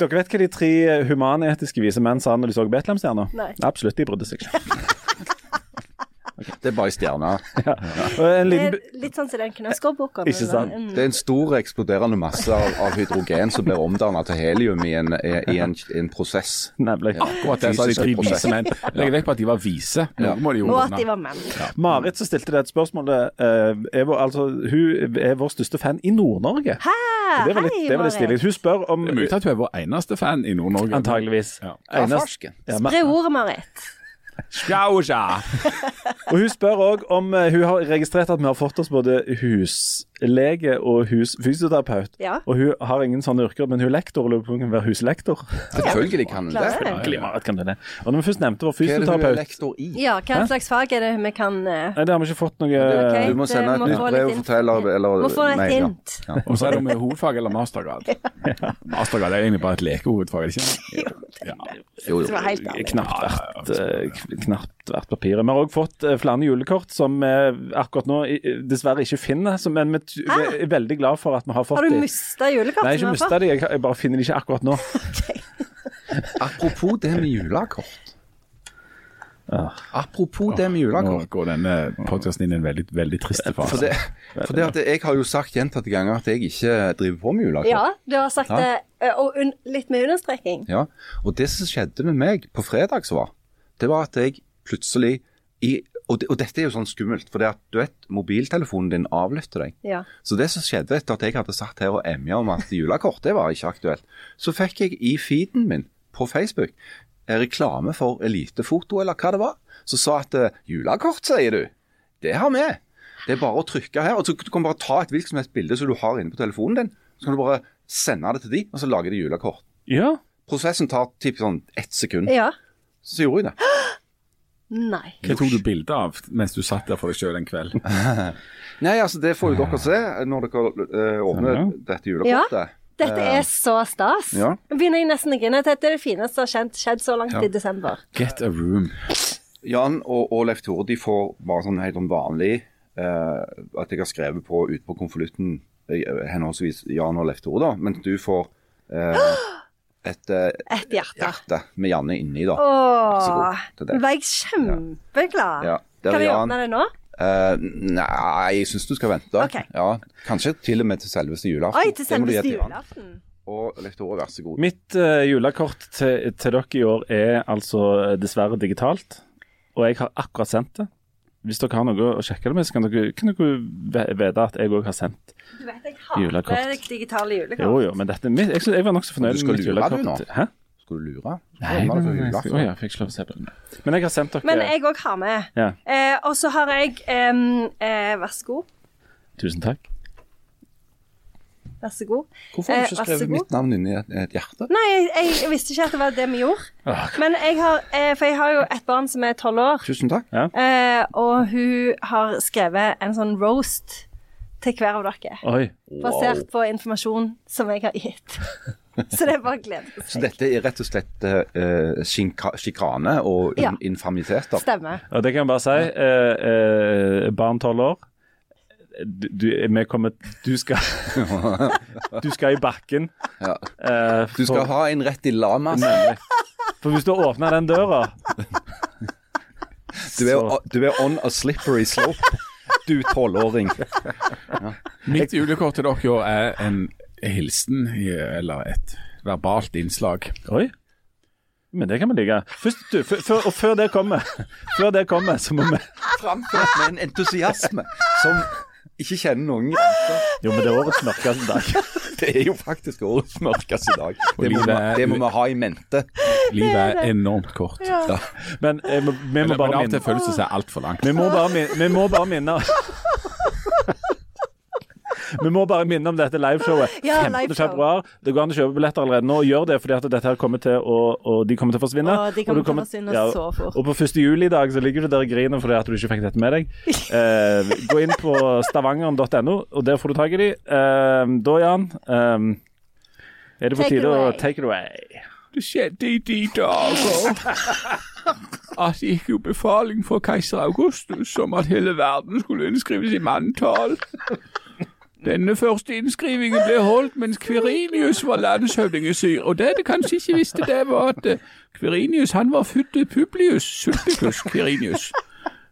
dere vet hva de tre humanetiske vise menn sa når de så Betlehemstjerna? Absolutt, de brydde seg ikke. Det er bare en Det liten, er litt sånn som den. Ikke sant? Mm. Det er en stor eksploderende masse av, av hydrogen som blir omdannet til helium i en, i en, i en prosess. nemlig. Akkurat det sa de tre vise menn. Legg vekk på at de var vise. Noe må de jo Og at de var menn. Marit som stilte det et spørsmål, eh, er vår, altså, hun er vår største fan i Nord-Norge. Det var litt, Hei, det var litt stilig. Hun spør om Det er mulig at hun er vår eneste fan i Nord-Norge. Antageligvis. Ja. Ja, Enest-. Ja, Spre ordet, Marit. Og hun spør òg om eh, Hun har registrert at vi har fått oss både huslege og husfysioterapeut. Ja. Og hun har ingen sånne yrker, men hun er lektor og lurer på om hun kan være huslektor. Selvfølgelig kan hun det. Selvfølgelig, kan du det. Og når vi først nevnte vår Hva er det hun er fysioterapeut lektor i? Ja, hva slags fag er det vi kan uh... Nei, det har vi ikke fått noe okay, Du må sende et nytt brev og fortelle eller, eller Må få et hint. Ja. Og så er det om det er hovedfag eller mastergrad. Mastergrad er egentlig bare et lekehovedfag, Jo, det ikke? Ja. Jo, Det var helt ærlig. Knapt eh, k- knapt vært papiret. Vi har òg fått eh, flere julekort som vi akkurat nå dessverre ikke finner, men vi er veldig glad for at vi har fått Har du mista julekortene? Nei, ikke mista de, jeg, jeg bare finner de ikke akkurat nå. Apropos det med julekort. Ja. Apropos det med julekort. Nå går denne podkasten inn i en veldig, veldig trist For det, for det at jeg har jo sagt gjentatte ganger at jeg ikke driver på med julekort. Ja, du har sagt Ja. det, eh, og un litt med understreking. Ja, og det som skjedde med meg på fredag, så var, det var at jeg plutselig i, og, det, og dette er jo sånn skummelt, for det at du vet, mobiltelefonen din avlytter deg. Ja. Så det som skjedde etter at jeg hadde satt her og emja om at julekort, det var ikke aktuelt, så fikk jeg i feeden min på Facebook en reklame for elitefoto, eller hva det var, som sa at eh, julekort, sier du, det har vi. Det er bare å trykke her, og så du kan bare ta et hvilket som helst bilde som du har inne på telefonen din, så kan du bare sende det til de, og så lager de julekort. Ja. Prosessen tar typ sånn ett sekund. ja. Så gjorde jeg det. Nei. Hva tok du bilde av mens du satt der for deg sjøl en kveld? Nei, altså det får jo dere se når dere uh, åpner Ja. dette julekortet. Dette er så stas. Ja. Begynner jeg nesten å grine. Dette er det fineste som har skjedd, skjedd så langt Ja. i desember. Get a room. Jan og, og Leif Tore de får bare sånn helt sånn vanlig uh, at jeg har skrevet på ute på konvolutten eh, henholdsvis Jan og Leif Tore, da. Mens du får eh, et eh, Et hjerte. hjerte med Janne inni, da. så Åh, god det. nå ble jeg kjempeglad. Ja, kan vi Jan. åpne det nå? Uh, nei, jeg syns du skal vente. Okay. Ja, kanskje til og med til selveste julaften. Oi, til selveste julaften. Og Leif vær så god. Mitt uh, julekort til, til dere i år er altså dessverre digitalt, og jeg har akkurat sendt det. Hvis dere har noe å sjekke det med, så kan dere, kan dere vite at jeg òg har sendt. Du vet jeg har Julekort. digitale julekort. Jo, jo, men dette, er jeg, jeg var nokså fornøyd med mitt lure, du, nå? Hæ? Skal du lure? Nei, nei, det nei, ja, fikk ikke lov å se på den. Men jeg har sendt dere Men jeg òg har med. Ja. Eh, og så har jeg em, eh, Vær så god. Tusen takk. Vær så god. Hvorfor har du Eh, ikke skrevet mitt navn inni et, et hjerte? Nei, jeg, jeg, visste ikke at det var det vi gjorde. Åh, Men jeg har eh, For jeg har jo et barn som er tolv år, Tusen takk. eh, og hun har skrevet en sånn roast til hver av dere. Oi. Basert på informasjon som jeg har gitt. Så det er bare å glede Så dette er rett og slett uh, sjikane og in Ja. infamiteter? Stemmer. Og det kan jeg bare si. Uh, uh, barn tolv år. Du, du, vi kommer Du skal Du skal i bakken. Ja. eh, Du skal for- ha en rett i lamas. For hvis du åpner den døra Du er, så- du er on a slippery slope, du tolvåring. Mitt julekort til dere er en hilsen, eller et verbalt innslag. Oi. Men det kan vi like. Først, du, før, og før det kommer, før det kommer, så må vi Framført med en entusiasme som ikke kjenner noen grenser. Jo, men det er årets mørkeste dag. Det er jo faktisk årets mørkeste dag. Det må, livet vi, det må vi ha i mente. Livet er enormt kort. Ja. Men eh, vi, vi, Men, må men bare av og til minne, føles det seg altfor langt. vi må bare minne Vi må bare minne Vi må bare minne om dette liveshowet. Ja, 15. liveshow. februar. Det går an å kjøpe billetter allerede nå. Gjør det, fordi at dette her kommer til å og De kommer til å forsvinne. Å, de kommer du til å forsvinne så fort. Og på 1. juli i dag så ligger du der og griner fordi at du ikke fikk dette med deg. Eh, gå inn på stavangeren.no, og der får du tak i de. Eh, da, Jan, eh, er det på Take tide å take it away. Det skjedde i de dager at det gikk jo befaling fra keiser Augustus om at hele verden skulle innskrives i manntall. Denne første innskrivingen ble holdt mens Kverinius var landshøvding i Syr. Og det de kanskje ikke visste, det var at Kverinius Kvirinius han var født Publius Sulpicus Kverinius.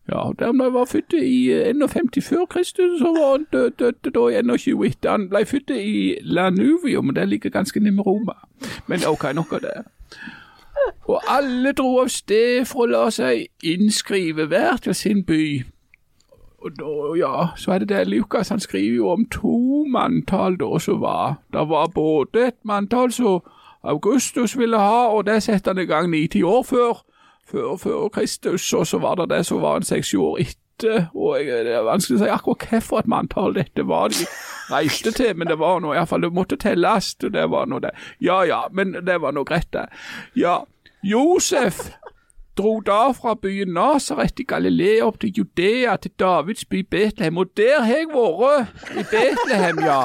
Ja, og han var født i eh, 51 før Kristus, så var han død, død da i 21 etter. Han ble født i Lanuvium, og det ligger ganske nærme Roma. Men ok, nok av det. Og alle dro av sted for å la seg innskrive hver til sin by. Og da, ja, så er det det Lukas han skriver jo om to manntall da som var. Det var både et manntall som Augustus ville ha, og det setter han i gang ni-ti år før, før, før Kristus, og så var det det som var en seks-sju år etter. Og jeg, det er vanskelig å si akkurat hvilket et manntall dette var de reiste til, men det var nå iallfall, det måtte telles, og det var nå det. Ja ja, men det var nå greit, det. Ja, Josef dro da fra byen Nasaret i Galilea opp til Judea, til Davids by Betlehem. Og der har jeg vært, i Betlehem, ja.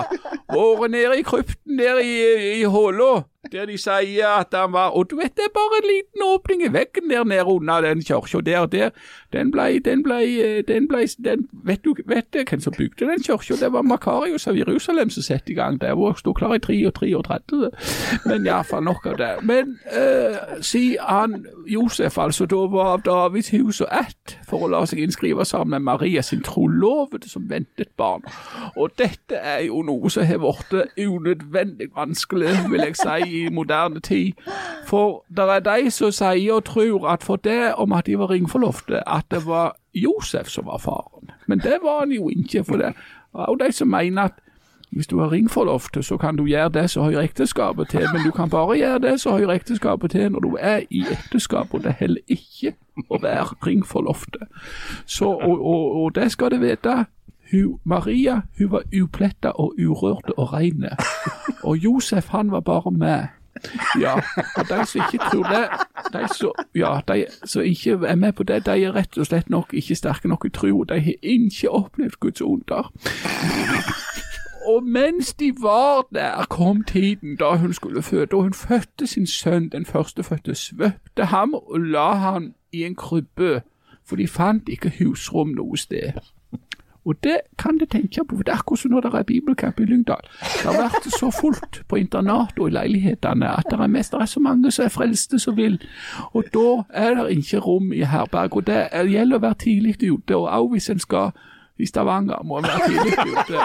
Vært nede i krypten der i, i håla, der de sier at han var Og du vet, det er bare en liten åpning i veggen der nede under den kirka der. der. Den blei, den blei, den blei den, Vet du vet det, hvem som bygde den kirka? Det var Makarius av Jerusalem som satte i gang det. Hun sto klar i 33. Men iallfall nok av det. Men eh, si han Josef, altså, da var av Davids hus og ett for å la seg innskrive sammen med Maria sin trolovede som ventet barn. Og dette er jo noe som har blitt unødvendig vanskelig, vil jeg si, i moderne tid. For det er de som sier og tror at for det om at de var ringforlovte, at det var Josef som var faren. Men det var han jo ikke, for det. Og de som mener at hvis du har ringforlovte, så kan du gjøre det som hører ekteskapet til, men du kan bare gjøre det som hører ekteskapet til når du er i ekteskap, og det heller ikke å være ringforlovte. Så, og, og, og det skal du vite. Maria hun var upletta og urørte og reine. Og Josef han var bare med. Ja, og de som ikke tror det, de som, ja, de som ikke er med på det, de er rett og slett nok ikke sterke nok i tro. De har ikke opplevd Guds under. Og mens de var der, kom tiden da hun skulle føde, og hun fødte sin sønn, den førstefødte, svøpte ham og la ham i en krybbe, for de fant ikke husrom noe sted. Og det kan du tenke på, for det er akkurat som når det er bibelcamp i Lyngdal. Det har vært så fullt på internat og i leilighetene at det er mest det er så mange som er frelste som vil. Og da er det ikke rom i herberg. Og det er- gjelder å være tidlig ute, og også hvis en skal i Stavanger, må en være tidlig ute.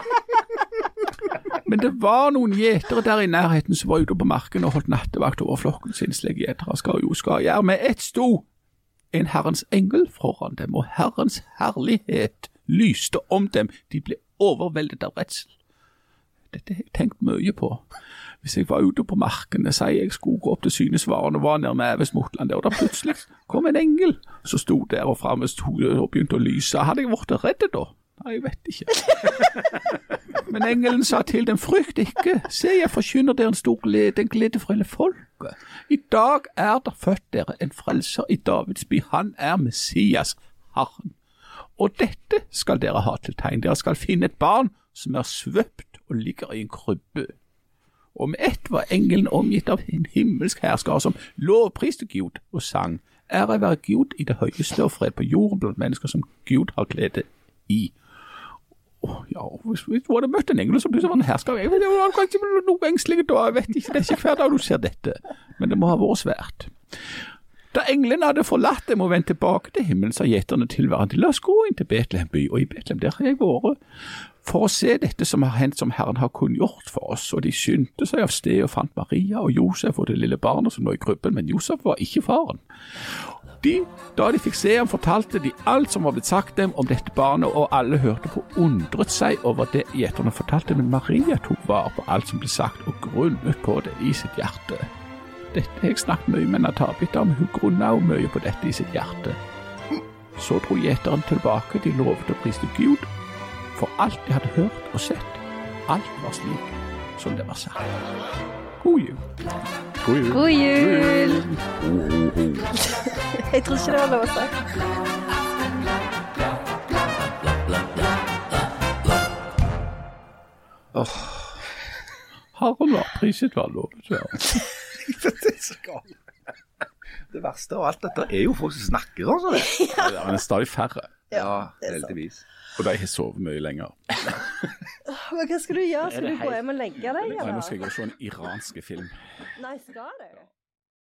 Men det var noen gjetere der i nærheten som var ute på marken og holdt nattevakt over flokken sin, slik gjetere skal jo skal gjøre. Med ett sto en Herrens engel foran dem, og Herrens herlighet lyste om dem. De ble overveldet av redsel. Dette har jeg tenkt mye på. Hvis jeg var ute på markene, sier jeg skulle gå opp til Synesvaren og var med Evesmotland, og da plutselig kom en engel som sto der og framme og begynte å lyse. Hadde jeg blitt redd da? Nei, jeg vet ikke. Men engelen sa til dem, frykt ikke, se jeg forkynner dere en stor glede, en glede for hele folket. I dag er der født dere en frelser i Davids by, han er Messias, Herren. Og dette skal dere ha til tegn, dere skal finne et barn som er svøpt og ligger i en krybbe. Og med ett var engelen omgitt av en himmelsk hersker som lovpriste Gud og sang, ære være Gud i det høyeste og fred på jorden blant mennesker som Gud har glede i. Åh, ja, hvis, hvis du hadde møtt en engel som plutselig var en hersker Jeg var kanskje noe engstelig jeg vet ikke, det er ikke hver dag du ser dette, men det må ha vært svært. Da englene hadde forlatt dem og vendt tilbake til himmelen, sa gjeterne til hverandre, la oss gå inn til Betlehem by, og i Betlehem der har jeg vært, for å se dette som har hendt som Herren har kunngjort for oss, og de skyndte seg av sted og fant Maria og Josef og det lille barnet som lå i krybben, men Josef var ikke faren. De, da de fikk se ham, fortalte de alt som var blitt sagt dem om dette barnet, og alle hørte på undret seg over det gjeterne fortalte, men Maria tok vare på alt som ble sagt, og grunnet på det i sitt hjerte. Dette har jeg snakket mye med Natabita om, hun grunna også mye på dette i sitt hjerte. Så dro gjeteren tilbake, de lovet å priste Gud, for alt de hadde hørt og sett, alt var slik som det var sagt. God jul. God jul. God jul! Jeg tror ikke det var lov å si. Herren var priset lovet være. Det er så galt. Det verste av alt dette er jo folk som snakker sånn som det. Ja, men det er stadig færre, Ja, heldigvis. Og de har sovet mye lenger. Men hva skal du gjøre? Skal du gå hjem og legge deg? Nei, nå skal jeg gå og se en iransk film. Nei, skal du?